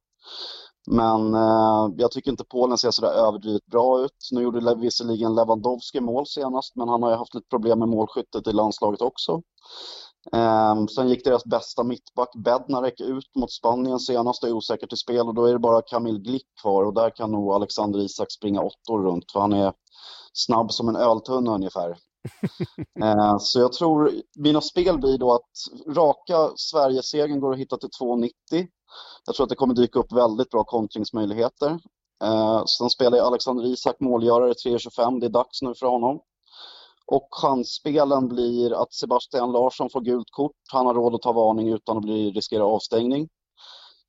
Men eh, jag tycker inte Polen ser sådär överdrivet bra ut. Nu gjorde Le- visserligen Lewandowski mål senast, men han har ju haft lite problem med målskyttet i landslaget också. Eh, sen gick deras bästa mittback Bednarek ut mot Spanien senast och är osäker till spel och då är det bara Kamil Glick kvar och där kan nog Alexander Isak springa åttor runt för han är snabb som en öltunna ungefär. eh, så jag tror mina spel blir då att raka Sverigesegern går att hitta till 2,90. Jag tror att det kommer dyka upp väldigt bra kontringsmöjligheter. Eh, sen spelar jag Alexander Isak målgörare 3,25. Det är dags nu för honom. Och chansspelen blir att Sebastian Larsson får gult kort. Han har råd att ta varning utan att bli, riskera avstängning.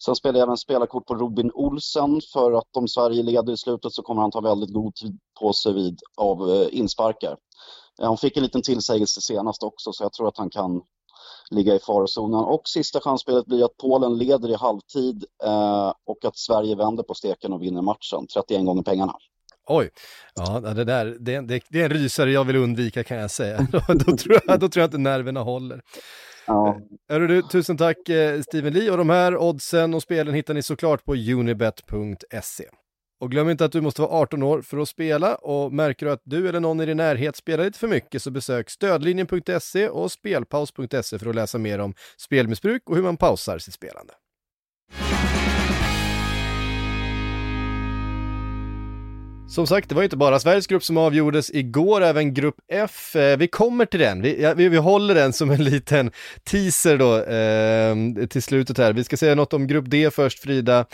Sen spelar jag även spelarkort på Robin Olsen för att om Sverige leder i slutet så kommer han ta väldigt god tid på sig vid av eh, insparkar. Han fick en liten tillsägelse senast också så jag tror att han kan ligga i farozonen. Och sista chansspelet blir att Polen leder i halvtid eh, och att Sverige vänder på steken och vinner matchen. 31 gånger pengarna. Oj, ja det där, det, det, det är en rysare jag vill undvika kan jag säga. då, då, tror jag, då tror jag inte nerverna håller. Ja, eh, Hörru du, tusen tack eh, Steven Lee och de här oddsen och spelen hittar ni såklart på unibet.se. Och glöm inte att du måste vara 18 år för att spela och märker du att du eller någon i din närhet spelar lite för mycket så besök stödlinjen.se och spelpaus.se för att läsa mer om spelmissbruk och hur man pausar sitt spelande. Som sagt, det var ju inte bara Sveriges grupp som avgjordes igår, även grupp F. Eh, vi kommer till den, vi, vi, vi håller den som en liten teaser då eh, till slutet här. Vi ska säga något om grupp D först, Frida.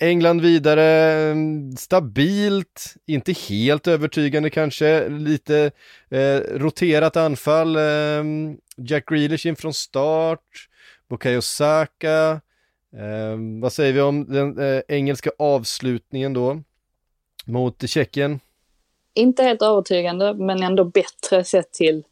England vidare, eh, stabilt, inte helt övertygande kanske, lite eh, roterat anfall. Eh, Jack Grealish in från start, Bukayo Saka. Eh, vad säger vi om den eh, engelska avslutningen då? Mot Tjeckien. Inte helt övertygande, men ändå bättre sett till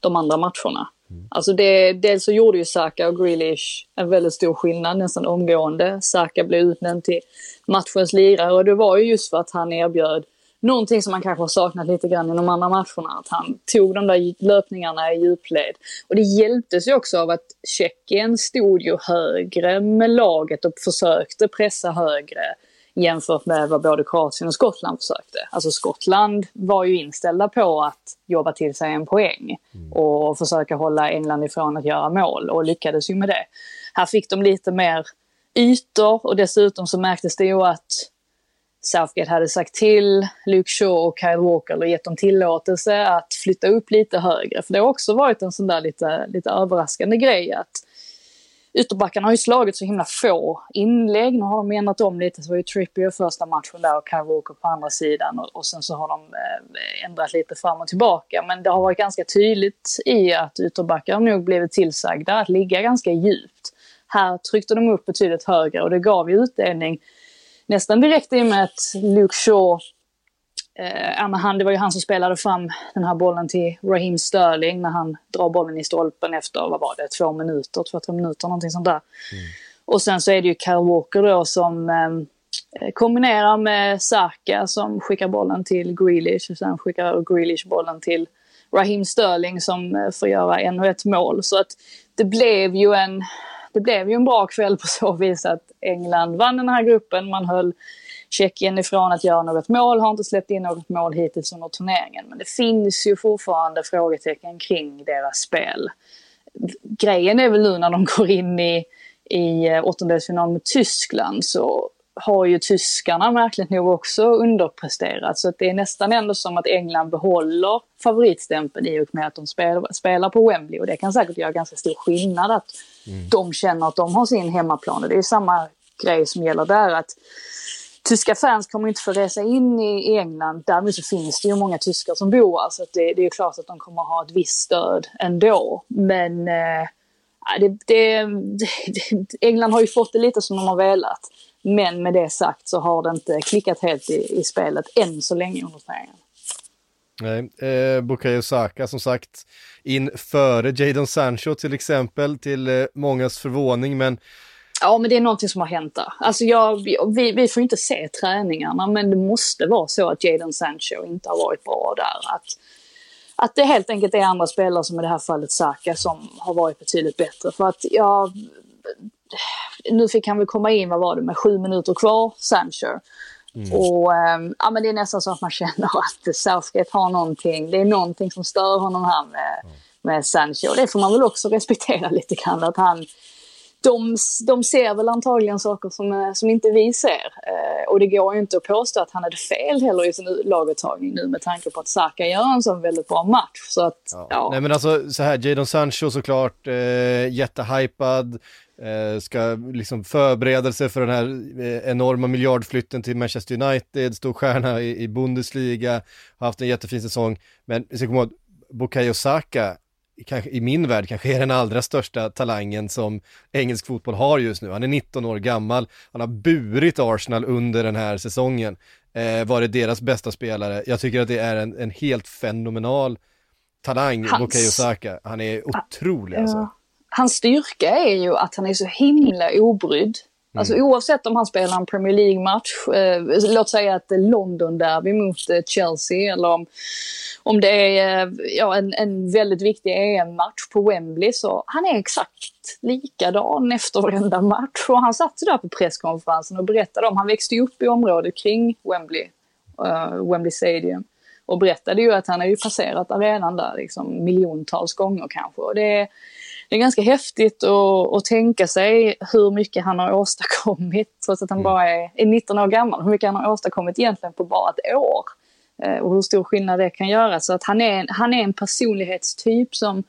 de andra matcherna. Alltså det, dels så gjorde ju Saka och Grealish en väldigt stor skillnad nästan omgående. Saka blev utnämnd till matchens lirare och det var ju just för att han erbjöd någonting som man kanske har saknat lite grann i de andra matcherna. Att han tog de där löpningarna i djupled. Och det hjälptes ju också av att Tjeckien stod ju högre med laget och försökte pressa högre jämfört med vad både Kroatien och Skottland försökte. Alltså Skottland var ju inställda på att jobba till sig en poäng och försöka hålla England ifrån att göra mål och lyckades ju med det. Här fick de lite mer ytor och dessutom så märktes det ju att Southgate hade sagt till Luke Shaw och Kyle Walker och gett dem tillåtelse att flytta upp lite högre. För det har också varit en sån där lite, lite överraskande grej att ytterbackarna har ju slagit så himla få inlägg. Nu har de ändrat om lite, så var ju Trippier första matchen där och Kyle Walker på andra sidan och, och sen så har de eh, ändrat lite fram och tillbaka. Men det har varit ganska tydligt i att ytterbackar har nog blivit tillsagda att ligga ganska djupt. Här tryckte de upp betydligt högre och det gav ju utdelning nästan direkt i och med att Luke Shaw Eh, han, det var ju han som spelade fram den här bollen till Raheem Sterling när han drar bollen i stolpen efter, vad var det, två minuter, två, tre minuter, någonting sånt där. Och sen så är det ju Kyle Walker då som eh, kombinerar med Saka som skickar bollen till Grealish och sen skickar Grealish bollen till Raheem Sterling som eh, får göra ännu ett mål. Så att det blev ju en, det blev ju en bra kväll på så vis att England vann den här gruppen. Man höll Tjeckien ifrån att göra något mål, har inte släppt in något mål hittills under turneringen. Men det finns ju fortfarande frågetecken kring deras spel. Grejen är väl nu när de går in i, i eh, åttondelsfinal mot Tyskland så har ju tyskarna märkligt nog också underpresterat. Så att det är nästan ändå som att England behåller favoritstämpeln i och med att de spelar på Wembley. Och det kan säkert göra ganska stor skillnad att mm. de känner att de har sin hemmaplan. Och det är samma grej som gäller där. att Tyska fans kommer inte få resa in i England. Däremot så finns det ju många tyskar som bor här. Så det, det är klart att de kommer ha ett visst stöd ändå. Men eh, det, det, England har ju fått det lite som de har velat. Men med det sagt så har det inte klickat helt i, i spelet än så länge under turneringen. Nej, eh, Bukayo Saka som sagt in före Jadon Sancho till exempel till eh, mångas förvåning men Ja, men det är någonting som har hänt där. Alltså jag, vi, vi får inte se träningarna, men det måste vara så att Jadon Sancho inte har varit bra där. Att, att det helt enkelt är andra spelare, som i det här fallet Saka, som har varit betydligt bättre. För att jag nu fick han väl komma in, vad var det, med sju minuter kvar, Sancho. Mm. Och ähm, ja, men det är nästan så att man känner att Southgate har någonting, det är någonting som stör honom här med, med Sancho. Och det får man väl också respektera lite grann, att han, de, de ser väl antagligen saker som, eh, som inte vi ser. Eh, och det går ju inte att påstå att han hade fel heller i sin laguttagning nu med tanke på att Saka gör en sån väldigt bra match. Så att, ja. ja. Nej men alltså så här, Jadon Sancho såklart, eh, jättehypad, eh, ska liksom förbereda sig för den här eh, enorma miljardflytten till Manchester United, stor stjärna i, i Bundesliga, har haft en jättefin säsong. Men vi ska komma ihåg, Bukayo Saka kanske, i min värld kanske är den allra största talangen som engelsk fotboll har just nu. Han är 19 år gammal, han har burit Arsenal under den här säsongen, eh, varit deras bästa spelare. Jag tycker att det är en, en helt fenomenal talang, Hans... Bukayo Saka. Han är otrolig alltså. Ja. Hans styrka är ju att han är så himla obrydd. Alltså mm. oavsett om han spelar en Premier League-match, eh, låt säga ett London-derby mot eh, Chelsea eller om om det är eh, ja, en, en väldigt viktig EM-match på Wembley så han är exakt likadan efter varenda match. Och han satt där på presskonferensen och berättade om, han växte upp i området kring Wembley, uh, Wembley Stadium. Och berättade ju att han har ju passerat arenan där liksom miljontals gånger kanske. Och det är, det är ganska häftigt att, att tänka sig hur mycket han har åstadkommit, trots att han mm. bara är, är 19 år gammal, hur mycket han har åstadkommit egentligen på bara ett år. Eh, och hur stor skillnad det kan göra. Så att han är, han är en personlighetstyp som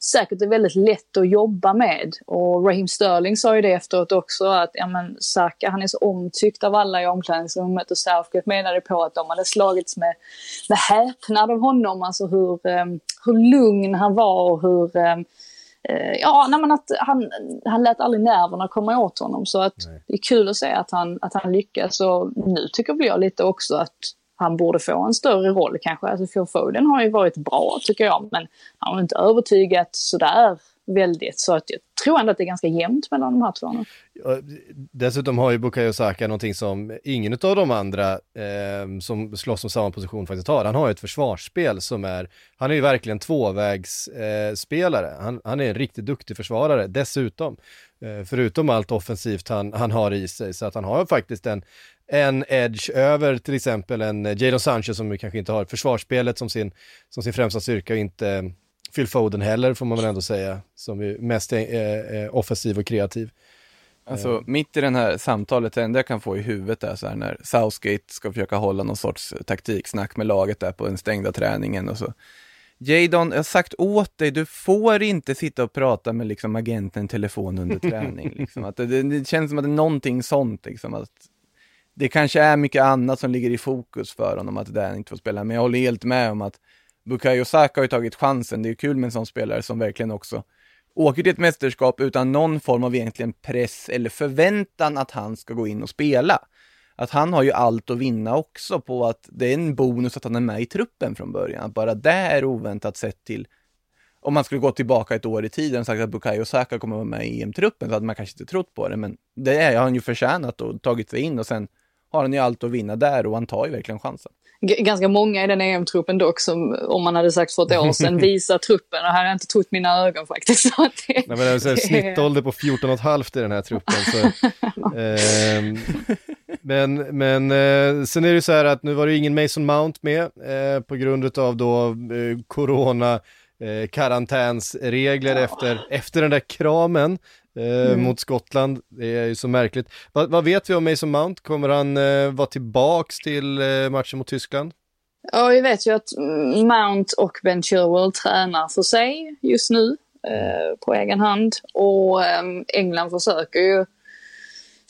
säkert är väldigt lätt att jobba med. Och Raheem Sterling sa ju det efteråt också att ja, men Saka han är så omtyckt av alla i omklädningsrummet och Southgate menade på att de hade slagits med, med häpnad av honom, alltså hur, um, hur lugn han var och hur um, Ja, nej, men att han, han lät aldrig nerverna komma åt honom så att det är kul att se att han, att han lyckas. Och nu tycker väl jag lite också att han borde få en större roll kanske. Alltså Phil Foden har ju varit bra tycker jag, men han har inte övertygat sådär väldigt. Så att jag tror ändå att det är ganska jämnt mellan de här två nu. Dessutom har ju Bukayo Saka någonting som ingen av de andra eh, som slåss om samma position faktiskt har. Han har ju ett försvarsspel som är, han är ju verkligen tvåvägsspelare. Eh, han, han är en riktigt duktig försvarare dessutom. Eh, förutom allt offensivt han, han har i sig. Så att han har faktiskt en, en edge över till exempel en Jadon Sanchez som kanske inte har försvarsspelet som sin, som sin främsta styrka och inte Phil Foden heller får man väl ändå säga, som är mest eh, eh, offensiv och kreativ. Alltså eh. mitt i det här samtalet, det enda jag kan få i huvudet är så här när Southgate ska försöka hålla någon sorts taktiksnack med laget där på den stängda träningen och så. Jadon, jag har sagt åt dig, du får inte sitta och prata med liksom agenten telefon under träning. Liksom. Att det, det, känns som att det är någonting sånt, liksom, att det kanske är mycket annat som ligger i fokus för honom, att det där inte får spela. Men jag håller helt med om att Bukayo Saka har ju tagit chansen. Det är kul med en sån spelare som verkligen också åker till ett mästerskap utan någon form av egentligen press eller förväntan att han ska gå in och spela. Att han har ju allt att vinna också på att det är en bonus att han är med i truppen från början. Att bara det är oväntat sett till om man skulle gå tillbaka ett år i tiden och sagt att Bukayo Saka kommer vara med i EM-truppen så hade man kanske inte trott på det. Men det har han ju förtjänat och tagit sig in och sen har han ju allt att vinna där och han tar ju verkligen chansen. G ganska många i den EM-truppen dock som, om man hade sagt för ett år sedan, visar truppen. Och här har jag inte trott mina ögon faktiskt. Så det, Nej, men det är så snittålder på 14,5 i den här truppen. Så, eh, men men eh, sen är det ju så här att nu var det ingen Mason Mount med eh, på grund av då eh, corona eh, karantänsregler efter, efter den där kramen mm. mot Skottland. Det är ju så märkligt. Va, vad vet vi om Mason Mount? Kommer han eh, vara tillbaks till eh, matchen mot Tyskland? Ja, vi vet ju att Mount och Ben Chilwell tränar för sig just nu eh, på egen hand. Och eh, England försöker ju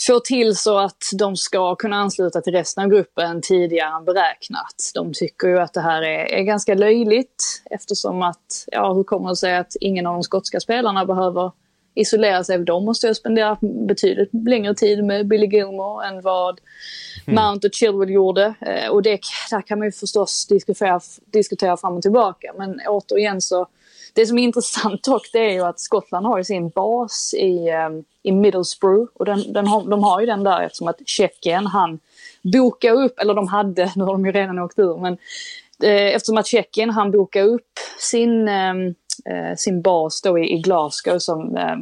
få till så att de ska kunna ansluta till resten av gruppen tidigare än beräknat. De tycker ju att det här är, är ganska löjligt eftersom att, ja hur kommer det sig att ingen av de skotska spelarna behöver isolera sig. De måste ju spendera betydligt längre tid med Billy Gilmore än vad mm. Mount och Chilwell gjorde. Eh, och det där kan man ju förstås diskutera, diskutera fram och tillbaka. Men återigen så, det som är intressant dock det är ju att Skottland har ju sin bas i, um, i Middlesbrough. Och den, den har, de har ju den där eftersom att Tjeckien han boka upp, eller de hade, nu har de ju redan åkt ur, men eh, eftersom att Tjeckien han bokar upp sin Eh, sin bas då i, Glasgow som, eh,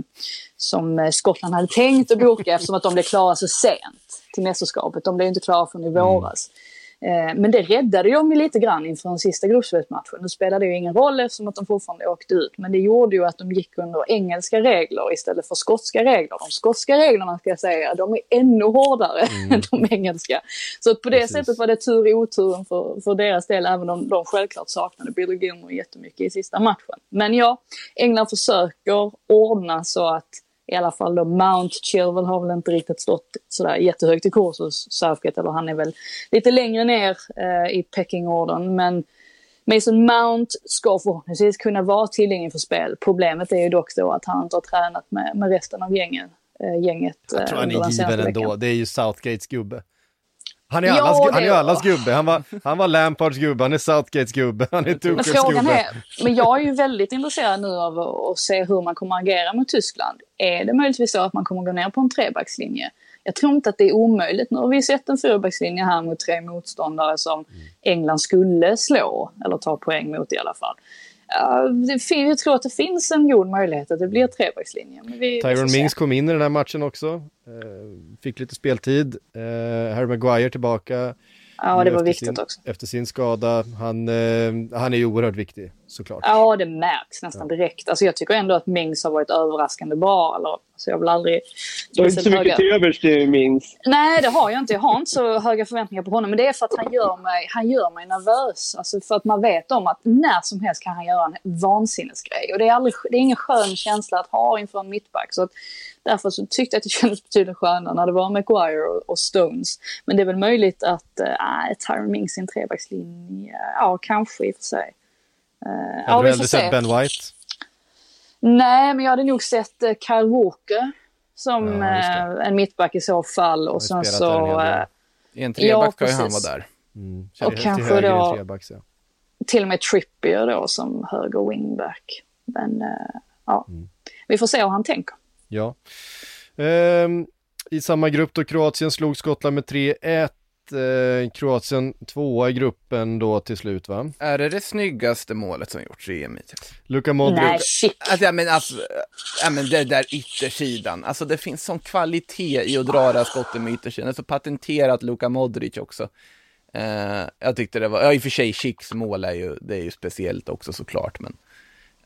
som eh, Skottland hade tänkt att boka eftersom att de blev klara så sent till mästerskapet. De blev inte klara förrän i mm. våras. Mm. Eh, men det räddade ju dem lite grann inför den sista gruppspelsmatchen. Nu spelade det ju ingen roll eftersom att de fortfarande åkte ut. Men det gjorde ju att de gick under engelska regler istället för skotska regler. De skotska reglerna ska jag säga, de är ännu hårdare mm. än de engelska. Så på det Precis. sättet var det tur i oturen för, för deras del, även om de självklart saknade Billy Gilmore jättemycket i sista matchen. Men ja, England försöker ordna så att i alla fall då Mount Chilwell har väl inte riktigt stått sådär jättehögt i kurs hos Southgate, eller han är väl lite längre ner eh, i peckingordern. Men Mason Mount ska förhoppningsvis kunna vara tillgänglig för spel. Problemet är ju dock då att han inte har tränat med, med resten av gängen, äh, gänget. Jag tror han är given ändå, det är ju Southgates gubbe. Han är, allas, ja, han är allas gubbe, han var, han var Lampards gubbe, han är Southgates gubbe, han är Tuchels gubbe. Är, men jag är ju väldigt intresserad nu av att se hur man kommer agera mot Tyskland. Är det möjligtvis så att man kommer gå ner på en trebackslinje? Jag tror inte att det är omöjligt. Nu har vi sett en fyrbackslinje här mot tre motståndare som England skulle slå, eller ta poäng mot i alla fall. Jag tror att det finns en god möjlighet att det blir trebackslinje. Tyron Mings kom in i den här matchen också. Uh, fick lite speltid. Uh, Harry Maguire tillbaka. Ja, det var viktigt sin, också. Efter sin skada. Han, han är ju oerhört viktig såklart. Ja, det märks nästan direkt. Alltså jag tycker ändå att Mings har varit överraskande bra. Eller, alltså jag vill aldrig... Du har inte så mycket till övers till Mings. Nej, det har jag inte. Jag har inte så höga förväntningar på honom. Men det är för att han gör mig, han gör mig nervös. Alltså för att man vet om att när som helst kan han göra en vansinnesgrej. Och det är, aldrig, det är ingen skön känsla att ha inför en mittback. Så att, därför så tyckte jag att det kändes betydligt skönare när det var Maguire och, och Stones. Men det är väl möjligt att äh, Tyron Mings i en trebackslinje, ja kanske i och för sig. Uh, hade ja, du hellre sett Ben White? Nej, men jag hade nog sett uh, Kyle Walker som ja, en mittback i så fall. Och sen så... I en treback ja, ska ju han vara där. Mm. Och kanske då trebacks, ja. till och med Trippier då som höger wingback. Men ja, mm. vi får se hur han tänker. Ja. Um, I samma grupp då Kroatien slog Skottland med 3-1 eh, Kroatien tvåa i gruppen då till slut va? Är det det snyggaste målet som gjorts i EM hittills? Luka Modric. Nej, shit. Alltså, ja, men, alltså, ja, men det där yttersidan, alltså det finns sån kvalitet i att dra det här skottet med yttersidan. Alltså patenterat Luka Modric också. Uh, jag tyckte det var, ja i och för sig Schicks mål är ju, det är ju speciellt också såklart, men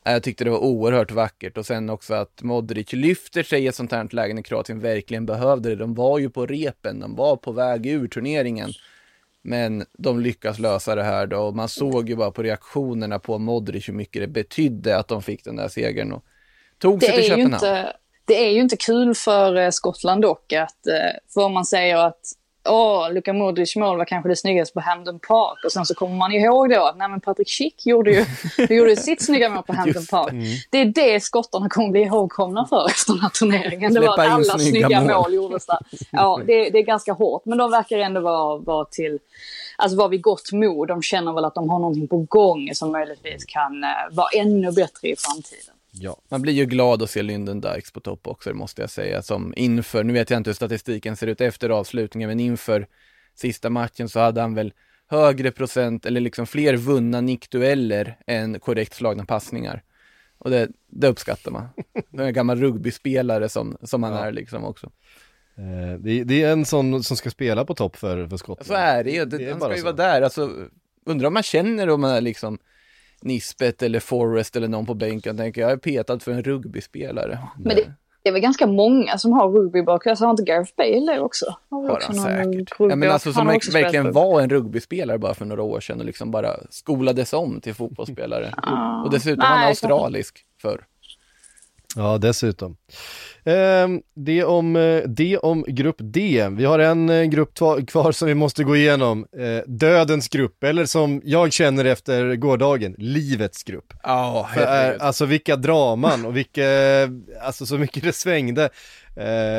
jag tyckte det var oerhört vackert och sen också att Modric lyfter sig i ett sånt här läge när Kroatien verkligen behövde det. De var ju på repen, de var på väg ur turneringen. Men de lyckas lösa det här då och man såg ju bara på reaktionerna på Modric hur mycket det betydde att de fick den där segern och tog sig till Köpenhamn. Inte, det är ju inte kul för eh, Skottland dock att, eh, för om man säger att åh, Luka Modric mål var kanske det snyggaste på Hampden Park. Och sen så kommer man ihåg då att nej, men Patrick Schick gjorde ju, gjorde sitt snygga mål på Hampden Park. Mm. Det är det skottarna kommer bli ihågkomna för efter den här turneringen. Det var att alla snygga mål, mål gjordes där. Ja, det, det, är ganska hårt, men de verkar ändå vara, vara till alltså vara vid gott mod. De känner väl att de har någonting på gång som möjligtvis kan uh, vara ännu bättre i framtiden. Ja. Man blir ju glad att se Lynden Dykes på topp också, det måste jag säga. Som inför, nu vet jag inte hur statistiken ser ut efter avslutningen, men inför sista matchen så hade han väl högre procent, eller liksom fler vunna nickdueller än korrekt slagna passningar. Och det, det uppskattar man. Det är en gammal rugbyspelare som, som han ja. är liksom också. Eh, det, det, är en sån som ska spela på topp för, för Skottland. Så är det ju, det, han ska ju så. vara där. Alltså, undrar om man känner om man är liksom Nisbet eller Forrest eller någon på bänken tänker jag är petad för en rugbyspelare. Men det, det är väl ganska många som har rugbybakgrund. Alltså har inte Gareth Bale det också? Har, har han säkert. Ja, men alltså som verkligen var en rugbyspelare bara för några år sedan och liksom bara skolades om till fotbollsspelare. Ah, och dessutom var han australisk förr. Ja, dessutom. Eh, det, om, eh, det om grupp D. Vi har en eh, grupp kvar som vi måste gå igenom. Eh, dödens grupp, eller som jag känner efter gårdagen, livets grupp. Oh, För, alltså vilka draman och vilka, alltså så mycket det svängde.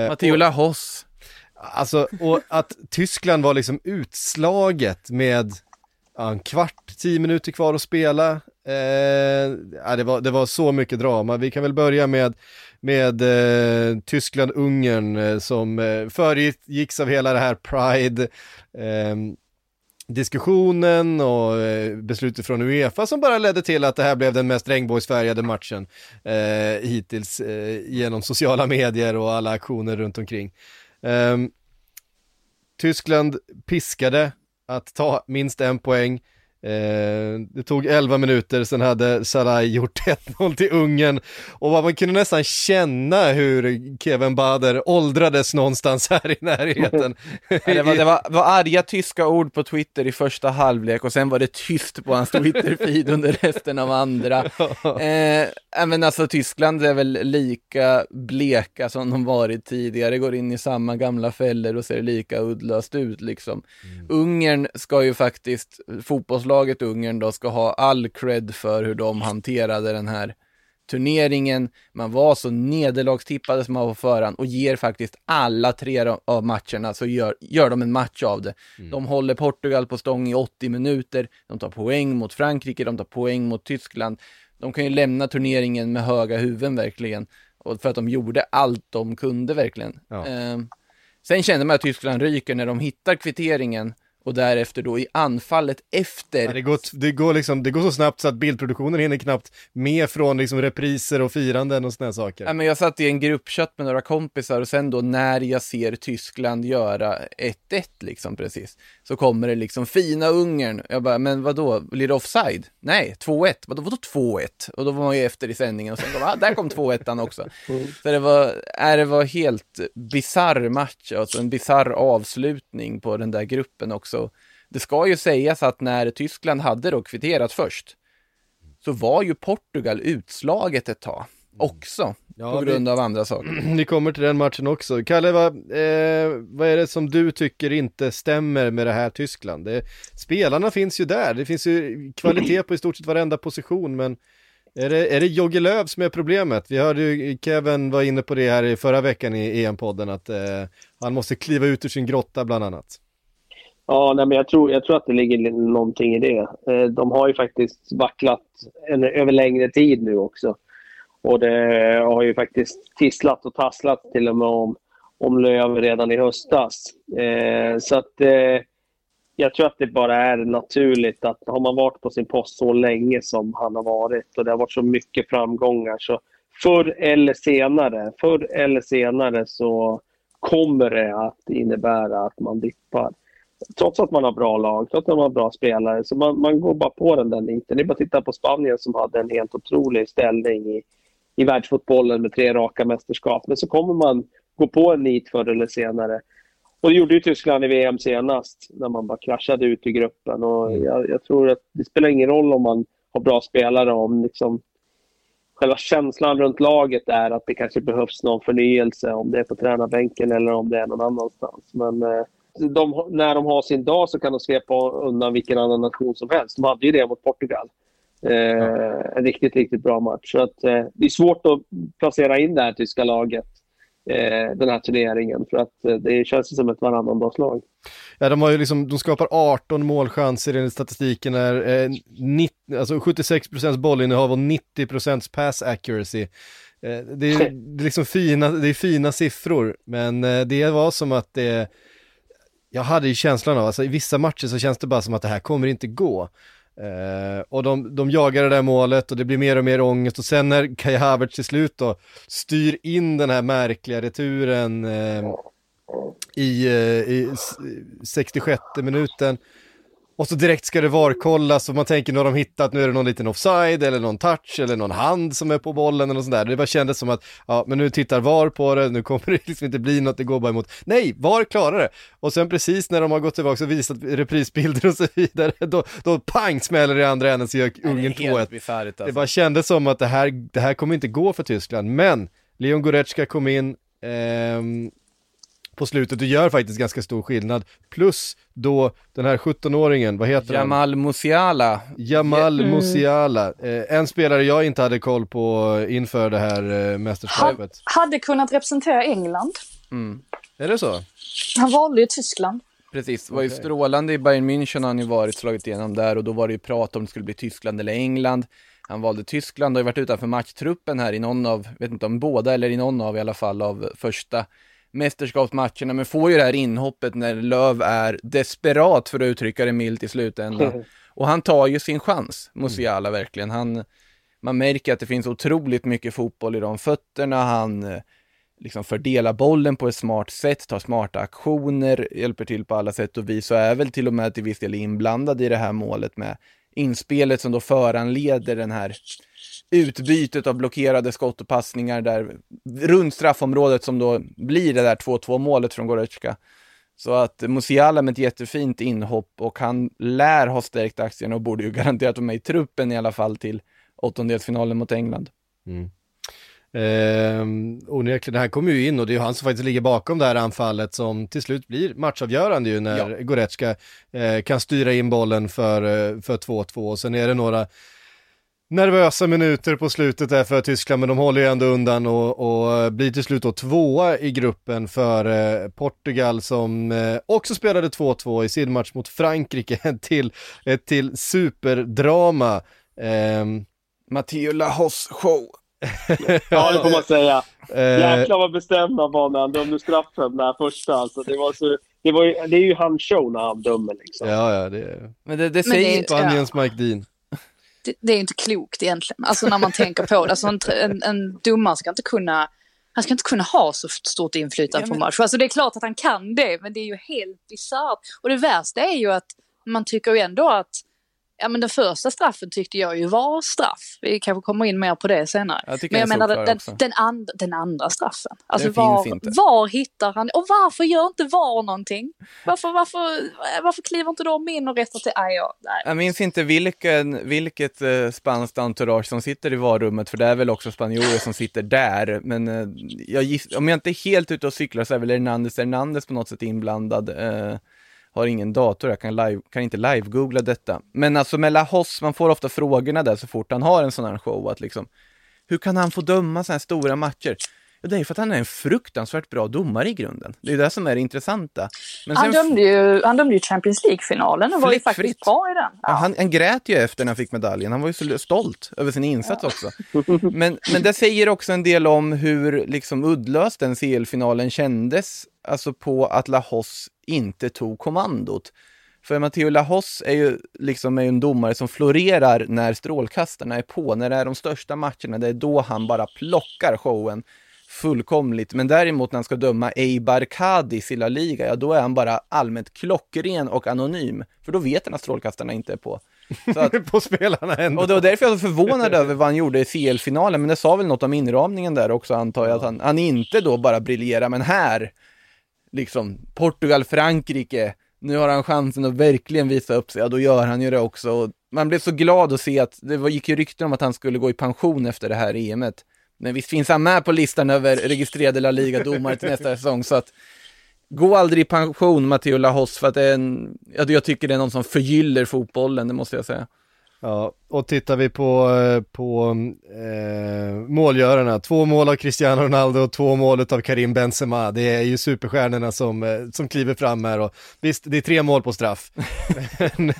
Matteo Lahoss. Alltså, och att Tyskland var liksom utslaget med en kvart, tio minuter kvar att spela. Eh, ja, det, var, det var så mycket drama. Vi kan väl börja med, med eh, Tyskland-Ungern eh, som eh, föregicks av hela det här Pride. Eh, diskussionen och eh, beslutet från Uefa som bara ledde till att det här blev den mest regnbågsfärgade matchen eh, hittills eh, genom sociala medier och alla aktioner runt omkring. Eh, Tyskland piskade att ta minst en poäng. Eh, det tog 11 minuter, sen hade Salah gjort 1-0 till Ungern och man kunde nästan känna hur Kevin Bader åldrades någonstans här i närheten. det, var, det var, var arga tyska ord på Twitter i första halvlek och sen var det tyst på hans Twitter-feed under resten av andra. Eh, men alltså Tyskland är väl lika bleka som de varit tidigare, går in i samma gamla fällor och ser lika uddlöst ut liksom. Mm. Ungern ska ju faktiskt, fotbolls landslaget Ungern då ska ha all cred för hur de hanterade den här turneringen. Man var så nederlagstippade som man var på förhand och ger faktiskt alla tre av matcherna så gör, gör de en match av det. Mm. De håller Portugal på stång i 80 minuter, de tar poäng mot Frankrike, de tar poäng mot Tyskland. De kan ju lämna turneringen med höga huvuden verkligen. Och för att de gjorde allt de kunde verkligen. Ja. Eh, sen kände man att Tyskland ryker när de hittar kvitteringen och därefter då i anfallet efter. Ja, det, går, det, går liksom, det går så snabbt så att bildproduktionen hinner knappt med från liksom repriser och firanden och sådana saker. Ja, men jag satt i en gruppchatt med några kompisar och sen då när jag ser Tyskland göra 1-1 liksom precis, så kommer det liksom fina Ungern. Jag bara, men vad då blir det offside? Nej, 2-1. Vadå, vadå 2-1? Och då var man ju efter i sändningen och sen kom, ah, där kom 2-1 också. Mm. Så det var, äh, det var helt bizarr match, alltså en bizarr avslutning på den där gruppen också också. Det ska ju sägas att när Tyskland hade då kvitterat först, så var ju Portugal utslaget ett tag också. Ja, på grund vi, av andra saker. Vi kommer till den matchen också. Kalle, vad, eh, vad är det som du tycker inte stämmer med det här Tyskland? Det, spelarna finns ju där, det finns ju kvalitet på i stort sett varenda position, men är det, är det Jogge Löw som är problemet? Vi hörde ju Kevin var inne på det här i förra veckan i EM-podden, att eh, han måste kliva ut ur sin grotta bland annat. Ja, nej, men jag, tror, jag tror att det ligger någonting i det. Eh, de har ju faktiskt vacklat en, över längre tid nu också. Och det har ju faktiskt tisslat och tasslat till och med om, om Löv redan i höstas. Eh, så att eh, jag tror att det bara är naturligt att har man varit på sin post så länge som han har varit och det har varit så mycket framgångar så förr eller senare, förr eller senare så kommer det att innebära att man dippar trots att man har bra lag, trots att man har bra spelare. Så man, man går bara på den där niten. Det är bara att titta på Spanien som hade en helt otrolig ställning i, i världsfotbollen med tre raka mästerskap. Men så kommer man gå på en nit förr eller senare. Och det gjorde ju Tyskland i VM senast, när man bara kraschade ut i gruppen. Och mm. jag, jag tror att det spelar ingen roll om man har bra spelare, om liksom själva känslan runt laget är att det kanske behövs någon förnyelse, om det är på tränarbänken eller om det är någon annanstans. Men eh, de, när de har sin dag så kan de svepa undan vilken annan nation som helst. De hade ju det mot Portugal. Eh, en riktigt, riktigt bra match. Så att, eh, det är svårt att placera in det här tyska laget eh, den här turneringen. För att eh, det känns som ett varannandagslag. Ja, de, har ju liksom, de skapar 18 målchanser enligt statistiken. Är, eh, 90, alltså 76% bollinnehav och 90% pass accuracy. Eh, det, är, det, är liksom fina, det är fina siffror, men det var som att det... Jag hade ju känslan av, alltså i vissa matcher så känns det bara som att det här kommer inte gå. Eh, och de, de jagar det där målet och det blir mer och mer ångest och sen när Kai Havertz till slut då styr in den här märkliga returen eh, i, eh, i 66 minuten och så direkt ska det varkollas och man tänker nu har de hittat, nu är det någon liten offside eller någon touch eller någon hand som är på bollen eller något sånt där. Det bara kändes som att, ja men nu tittar VAR på det, nu kommer det liksom inte bli något, det går bara emot. Nej, VAR klarar det! Och sen precis när de har gått tillbaka och visat reprisbilder och så vidare, då, då pang smäller det i andra änden så gör Ungern 2-1. Alltså. Det bara kändes som att det här, det här kommer inte gå för Tyskland, men Leon Goretzka kom in, ehm, på slutet och gör faktiskt ganska stor skillnad. Plus då den här 17-åringen, vad heter Jamal han? Jamal Musiala. Jamal mm. Musiala. Eh, en spelare jag inte hade koll på inför det här eh, mästerskapet. Ha, hade kunnat representera England. Mm. Är det så? Han valde ju Tyskland. Precis, var ju strålande i Bayern München har han ju varit, slagit igenom där och då var det ju prat om det skulle bli Tyskland eller England. Han valde Tyskland och har varit utanför matchtruppen här i någon av, vet inte om båda eller i någon av i alla fall av första mästerskapsmatcherna, men får ju det här inhoppet när Löv är desperat för att uttrycka det milt i slutändan. Och han tar ju sin chans, Musiala mm. verkligen. Han, man märker att det finns otroligt mycket fotboll i de fötterna. Han eh, liksom fördelar bollen på ett smart sätt, tar smarta aktioner, hjälper till på alla sätt och vis och är väl till och med till viss del inblandad i det här målet med inspelet som då föranleder den här utbytet av blockerade skott och passningar där runt straffområdet som då blir det där 2-2 målet från Goretzka. Så att Musiala med ett jättefint inhopp och han lär ha stärkt aktien och borde ju garanterat vara med i truppen i alla fall till åttondelsfinalen mot England. Mm. Eh, onekligen, han kommer ju in och det är ju han som faktiskt ligger bakom det här anfallet som till slut blir matchavgörande ju när ja. Goretzka eh, kan styra in bollen för, eh, för 2-2 och sen är det några nervösa minuter på slutet där för Tyskland, men de håller ju ändå undan och, och blir till slut då tvåa i gruppen för eh, Portugal som eh, också spelade 2-2 i sin match mot Frankrike, ett till, ett till superdrama. Eh, Matteo Lahos show. Ja, det får man säga. Eh, Jäklar vad bestämd han var när han dömde straffen, den här första alltså. Det var så... Det, var ju, det är ju hans show när han dömer liksom. Ja, ja, det, men det, det säger... Spaniens Mike Dean det, det, är inte klokt egentligen. Alltså när man tänker på det. Alltså en, en, en domare ska inte kunna han ska inte kunna ha så stort inflytande ja, men... på match. Alltså det är klart att han kan det, men det är ju helt bisarrt. Och det värsta är ju att man tycker ju ändå att Ja men den första straffen tyckte jag ju var straff. Vi kanske kommer in mer på det senare. Jag men jag menar den, den, and, den, andra straffen. Alltså var, var hittar han Och varför gör inte VAR någonting? Varför, varför, varför kliver inte de in och rättar till? Aj, ja, nej. Jag minns inte vilken, vilket eh, spanskt entourage som sitter i VAR-rummet, för det är väl också spanjorer som sitter där. Men eh, jag giss, om jag inte är helt ute och cyklar så är väl Hernandez Hernandez på något sätt inblandad. Eh, har ingen dator, jag kan, live, kan inte live-googla detta. Men alltså med Lahos, man får ofta frågorna där så fort han har en sån här show, att liksom, hur kan han få döma så här stora matcher? Ja, det är för att han är en fruktansvärt bra domare i grunden. Det är det som är det intressanta. Men han, dömde ju, han dömde ju Champions League-finalen och var ju faktiskt bra i den. Ja. Ja, han, han, grät ju efter när han fick medaljen. Han var ju så stolt över sin insats också. Men, men det säger också en del om hur liksom uddlös den CL-finalen kändes, alltså på att Lahos inte tog kommandot. För Matteo Lahos är ju liksom är en domare som florerar när strålkastarna är på, när det är de största matcherna, det är då han bara plockar showen fullkomligt. Men däremot när han ska döma Eibar Cadiz i La Liga, ja då är han bara allmänt klockren och anonym. För då vet han att strålkastarna inte är på. Så att, på spelarna ändå. Och det var därför jag var förvånad över vad han gjorde i CL-finalen, men det sa väl något om inramningen där också antar jag, att han, han inte då bara briljerar, men här, liksom Portugal, Frankrike, nu har han chansen att verkligen visa upp sig, ja då gör han ju det också. Och man blev så glad att se att det gick ju rykten om att han skulle gå i pension efter det här EMet. Men visst finns han med på listan över registrerade La Liga-domare till nästa säsong, så att gå aldrig i pension Matteo Lahoss, för att det är en, jag tycker det är någon som förgyller fotbollen, det måste jag säga. Ja, och tittar vi på, eh, på eh, målgörarna, två mål av Cristiano Ronaldo och två mål av Karim Benzema. Det är ju superstjärnorna som, eh, som kliver fram här och visst, det är tre mål på straff.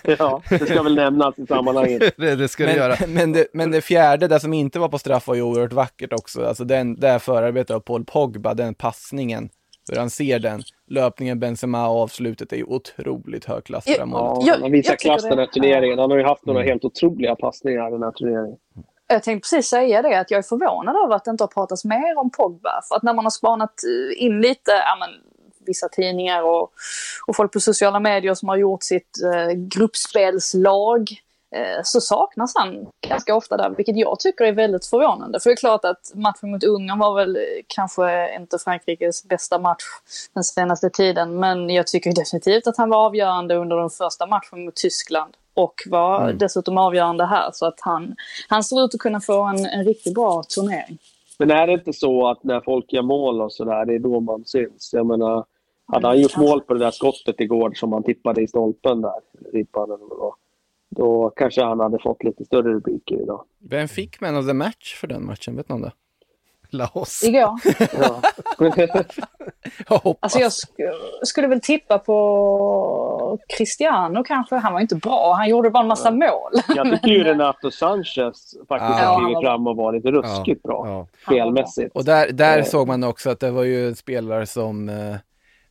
ja, det ska väl nämnas i sammanhanget. det, det ska men, det göra. Men det, men det fjärde, det som inte var på straff var ju oerhört vackert också. Alltså den, det här förarbetet av Paul Pogba, den passningen hur han ser den. Löpningen, Benzema och avslutet är ju otroligt hög klass på det målet. Ja, han har visat klass den här turneringen. Han har ju haft några mm. helt otroliga passningar i den här turneringen. Jag tänkte precis säga det, att jag är förvånad över att det inte har pratats mer om Pogba. För att när man har spanat eh, in lite, ja men vissa tidningar och, och folk på sociala medier som har gjort sitt eh, gruppspelslag så saknas han ganska ofta där, vilket jag tycker är väldigt förvånande. För det är klart att matchen mot Ungern var väl eh, kanske inte Frankrikes bästa match den senaste tiden, men jag tycker definitivt att han var avgörande under den första matchen mot Tyskland och var mm. dessutom avgörande här, så att han, han ser ut att kunna få en, en riktigt bra turnering. Men är det inte så att när folk gör mål och sådär, det är då man syns? Jag menar, hade han gjort mål på det där skottet igår som han tippade i stolpen där, ribban eller vad det var, då kanske han hade fått lite större rubriker idag. Vem fick man of the match för den matchen? Vet någon det? Laos. Igår. ja. alltså jag sk skulle väl tippa på Cristiano kanske. Han var inte bra. Han gjorde bara en massa mål. Jag tycker ju Renato Sanchez faktiskt ja. har klivit fram och varit ruskigt ja. bra ja. spelmässigt. Och där, där såg man också att det var ju en spelare som eh,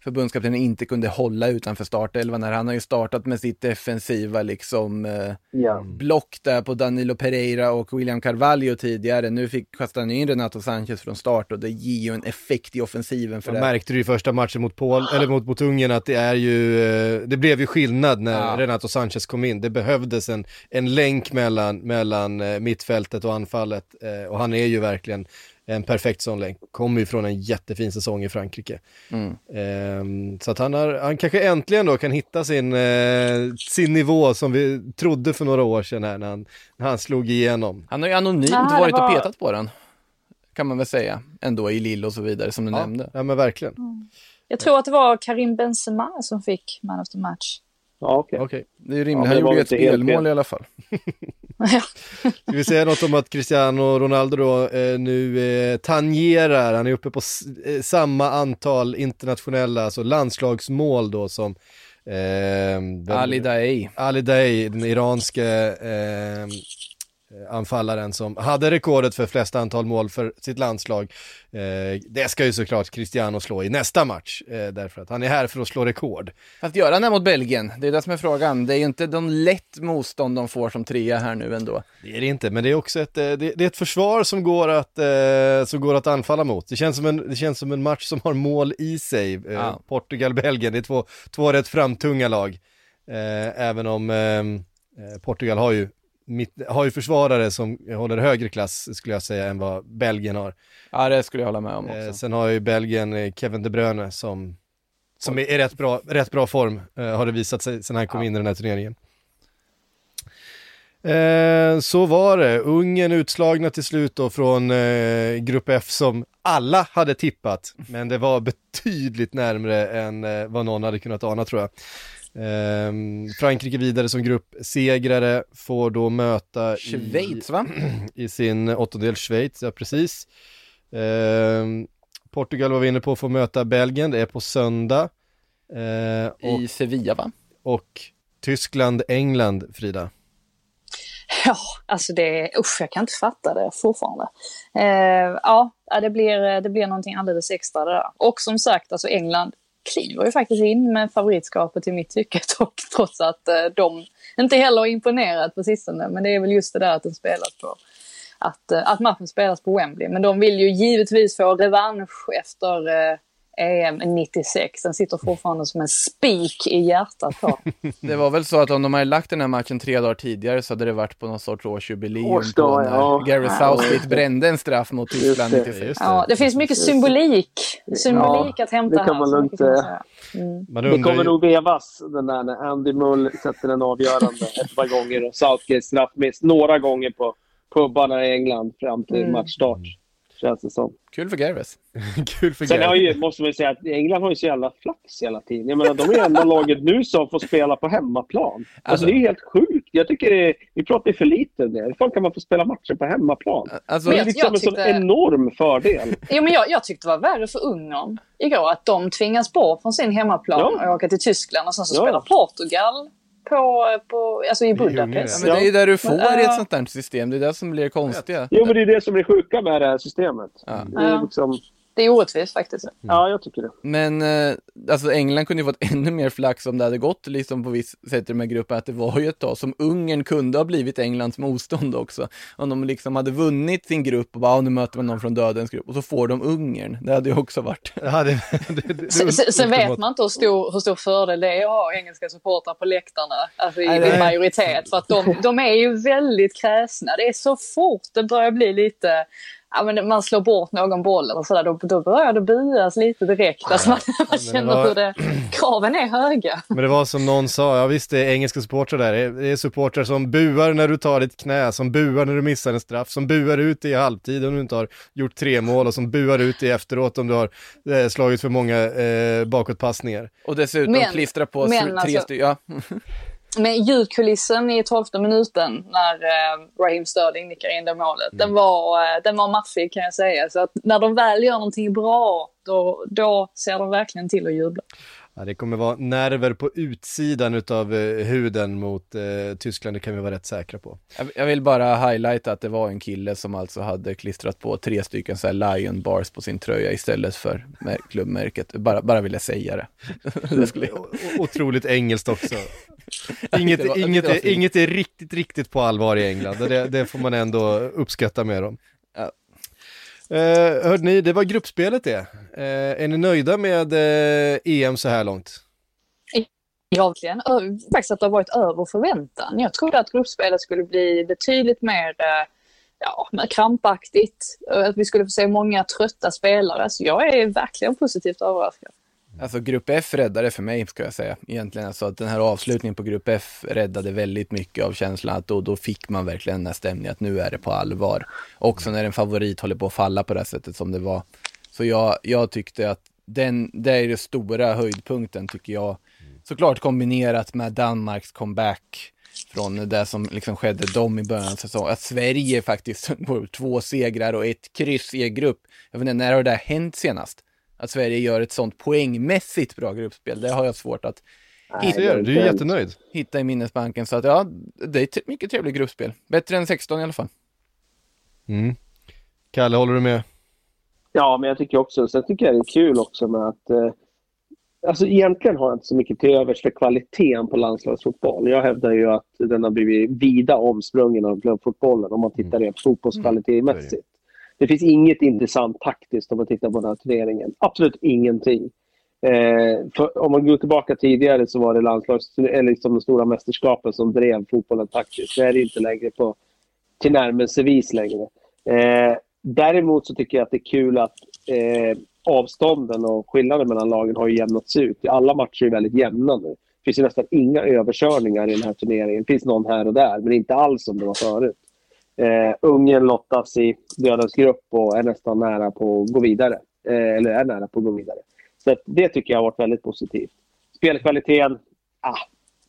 förbundskaptenen inte kunde hålla utanför startelvan. Han har ju startat med sitt defensiva liksom eh, ja. block där på Danilo Pereira och William Carvalho tidigare. Nu fick kastade han in Renato Sanchez från start och det ger ju en effekt i offensiven för Man det. märkte du i första matchen mot Paul, eller mot, mot Ungern att det är ju, eh, det blev ju skillnad när ja. Renato Sanchez kom in. Det behövdes en, en länk mellan, mellan eh, mittfältet och anfallet och han är ju verkligen en perfekt sån länk. Kommer ju från en jättefin säsong i Frankrike. Mm. Um, så att han, har, han kanske äntligen då kan hitta sin, uh, sin nivå som vi trodde för några år sedan här när han, när han slog igenom. Han har ju anonymt varit var... och petat på den. Kan man väl säga. Ändå i Lille och så vidare som du ja, nämnde. Ja men verkligen. Mm. Jag tror att det var Karim Benzema som fick man of the match. Ja, okej. Okay. Det är ju rimligt, ja, han gjorde ju ett spelmål i alla fall. Ska vi säga något om att Cristiano Ronaldo då eh, nu eh, tangerar, han är uppe på eh, samma antal internationella, alltså landslagsmål då som eh, Ali Daei. Ali Daei, den iranske Eh, anfallaren som hade rekordet för flest antal mål för sitt landslag. Eh, det ska ju såklart Cristiano slå i nästa match, eh, därför att han är här för att slå rekord. Fast göra han det mot Belgien? Det är det som är frågan. Det är ju inte de lätt motstånd de får som trea här nu ändå. Det är det inte, men det är också ett, det, det är ett försvar som går, att, som går att anfalla mot. Det känns som en, det känns som en match som har mål i sig. Ja. Portugal-Belgien, det är två, två rätt framtunga lag. även om Portugal har ju mitt, har ju försvarare som håller högre klass skulle jag säga än vad Belgien har. Ja det skulle jag hålla med om också. Eh, sen har ju Belgien eh, Kevin De Bruyne som, som är i rätt bra, rätt bra form, eh, har det visat sig sen han kom ja. in i den här turneringen. Eh, så var det, Ungern utslagna till slut då från eh, Grupp F som alla hade tippat, men det var betydligt närmre än eh, vad någon hade kunnat ana tror jag. Um, Frankrike vidare som gruppsegrare får då möta Schweiz i, va? I sin åttondel Schweiz, ja precis. Um, Portugal var vi inne på att få möta Belgien, det är på söndag. Uh, och, I Sevilla va? Och Tyskland, England, Frida. Ja, alltså det, usch jag kan inte fatta det fortfarande. Uh, ja, det blir, det blir någonting alldeles extra där. Och som sagt, alltså England, kliver ju faktiskt in med favoritskapet i mitt tycke och trots att eh, de inte heller har imponerat på sistone. Men det är väl just det där att de spelas på att, eh, att matchen spelas på Wembley. Men de vill ju givetvis få revansch efter eh, EM 96. Den sitter fortfarande som en spik i hjärtat på. Det var väl så att om de hade lagt den här matchen tre dagar tidigare så hade det varit på någon sorts årsjubileum Årsdag, på när ja. Gary Southgate brände en straff mot Tyskland 96. Ja, det finns mycket symbolik, symbolik ja, att hämta det kan man här. Lugnt, mm. Det kommer nog vevas den där när Andy Mull sätter den avgörande ett par gånger och Southgate straffmiss några gånger på pubbarna i England fram till mm. matchstart. Känns det som. Kul för Gareth. Kul för Sen har ju, måste man ju säga att England har ju så jävla flax hela tiden. Jag menar, de är enda laget nu som får spela på hemmaplan. Alltså, Alltså- det är ju helt sjukt. Jag tycker det är, vi pratar ju för lite om det. Hur fan kan man få spela matcher på hemmaplan? Alltså, Det är jag- liksom en sån tyckte- enorm fördel. Jo, men jag, jag tyckte det var värre för Ungern igår att de tvingas bort från sin hemmaplan Ja. och åka till Tyskland och sen så Ja. spelar Portugal på, på, alltså i Budapest. ja, men det är ju där du får Ja. i ett sånt där system. Det är det som blir konstiga. Jo, men det är det som är sjuka med det här systemet. Ja. Det är liksom, Det är orättvist faktiskt. ja, jag tycker det. Men eh, alltså England kunde ju fått ännu mer flax om det hade gått liksom på viss sätt i de här grupperna, att det var ju ett tag som Ungern kunde ha blivit Englands motstånd också. Om de liksom hade vunnit sin grupp och bara, "Ja, nu möter man någon från dödens grupp och så får de Ungern. Det hade ju också varit. Ja, det, det, det, det, Sen, sen- sen vet man inte hur stor, hur stor fördel det är att ha engelska supportrar på läktarna, alltså i, Nej, i majoritet. För att de, de är ju väldigt kräsna. Det är så fort det börjar bli lite, ja men man slår bort någon boll eller sådär, då, då börjar det buas lite direkt. Alltså man, man det känner var- hur det, kraven är höga. Men det var som någon sa, ja visst det är engelska supportrar där, Det är- det är supportrar som buar när du tar ditt knä, som buar när du missar en straff, som buar ut i halvtid om du inte har gjort tre mål och som buar ut i efteråt om du har eh, slagit för många eh, bakåtpassningar. Och dessutom Men- klistra på men tre alltså- stycken, ja. Men ljudkulissen i tolfte minuten när eh, Raheem Sterling nickar in det målet, den, var, eh, den var maffig kan jag säga. Så att när de väl gör någonting bra, då, då ser de verkligen till att jubla. Ja, det kommer vara nerver på utsidan utav eh, huden mot eh, Tyskland, det kan vi vara rätt säkra på. Jag- vill bara highlighta att det var en kille som alltså hade klistrat på tre stycken så Lion Bars på sin tröja istället för mär- klubbmärket. Bara, bara ville säga det. det skulle Otroligt engelskt också. Inget, var- inget, är, inget är riktigt, riktigt på allvar i England. Det, det får man ändå uppskatta med dem. Eh, hörde ni, det var gruppspelet det. Eh, är ni nöjda med eh, EM så här långt? Ja, verkligen. Ö- Faktiskt att det har varit över förväntan. Jag trodde att gruppspelet skulle bli betydligt mer eh, ja, mer krampaktigt. Eh, att vi skulle få se många trötta spelare. Så jag är verkligen positivt överraskad. Alltså grupp F räddade för mig, ska jag säga. Egentligen alltså att den här avslutningen på grupp F räddade väldigt mycket av känslan att då, då fick man verkligen den här stämningen att nu är det på allvar. Också när en favorit håller på att falla på det här sättet som det var. Så jag, jag tyckte att den, det är den stora höjdpunkten tycker jag. Såklart kombinerat med Danmarks comeback från det som liksom skedde dem i början av säsongen. Att Sverige faktiskt får två segrar och ett kryss i en grupp. Jag vet inte, när har det här hänt senast? Att Sverige gör ett sånt poängmässigt bra gruppspel. Det har jag svårt att Nej, Ser du, är ju jättenöjd. hitta i minnesbanken. Så att ja, det är ett mycket trevligt gruppspel. Bättre än 16 i alla fall. Mm. Kalle, håller du med? Ja, men jag tycker också, sen tycker jag det är kul också med att eh, Alltså egentligen har jag inte så mycket till övers för kvaliteten på landslagsfotboll. Jag hävdar ju att den har blivit vida omsprungen av klubbfotbollen om man tittar rent fotbollskvalitetmässigt. Det finns inget intressant taktiskt om man tittar på den här turneringen. Absolut ingenting. Eh, för om man går tillbaka tidigare så var det landslags, eller liksom de stora mästerskapen som drev fotbollen taktiskt. Det är det inte längre på tillnärmelsevis längre. Eh, däremot så tycker jag att det är kul att eh, avstånden och skillnaden mellan lagen har ju jämnats ut. Alla matcher är väldigt jämna nu. Det finns ju nästan inga överkörningar i den här turneringen. Det finns någon här och där, men inte alls som det var förut. Eh, Ungern lottas i dödens grupp och är nästan nära på att gå vidare. Eh, eller är nära på att gå vidare. Så det tycker jag har varit väldigt positivt. Spelkvaliteten, ah,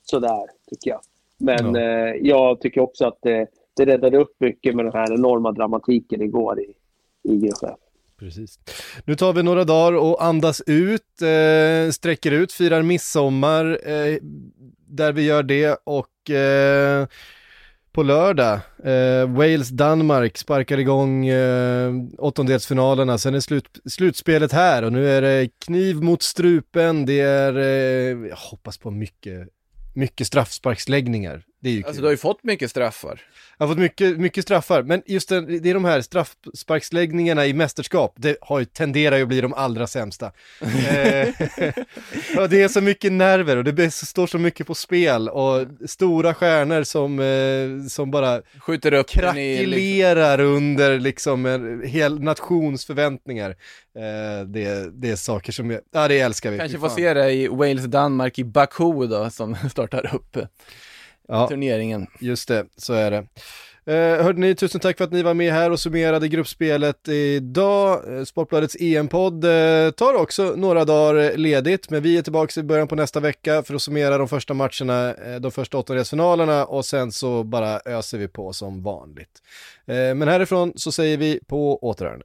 sådär tycker jag. Men Ja. eh, jag tycker också att det, det räddade upp mycket med den här enorma dramatiken igår i, i grupp F. Precis. Nu tar vi några dagar och andas ut, eh, sträcker ut, firar midsommar eh, där vi gör det och eh, på lördag, eh, Wales-Danmark sparkar igång eh, åttondelsfinalerna, sen är slut, slutspelet här och nu är det kniv mot strupen, det är, eh, jag hoppas på mycket, mycket straffsparksläggningar. Det är ju Alltså du har ju fått mycket straffar. Jag har fått mycket, mycket straffar, men just det, det är de här straffsparksläggningarna i mästerskap, det har ju, tenderar ju att bli de allra sämsta. eh, ja, det är så mycket nerver och det står så mycket på spel och stora stjärnor som, eh, som bara Skjuter upp i... liksom- krackelerar under liksom en hel nations förväntningar. Eh, det, det är saker som, jag, ja det älskar vi. Kanske får se det i Wales-Danmark i Baku då, som startar upp Ja, turneringen. just det, så är det. Eh, hörde ni, tusen tack för att ni var med här och summerade gruppspelet idag. Eh, Sportbladets EM-podd eh, tar också några dagar ledigt, men vi är tillbaka i början på nästa vecka för att summera de första matcherna, eh, de första åttondelsfinalerna och sen så bara öser vi på som vanligt. Eh, men härifrån så säger vi på återhörande.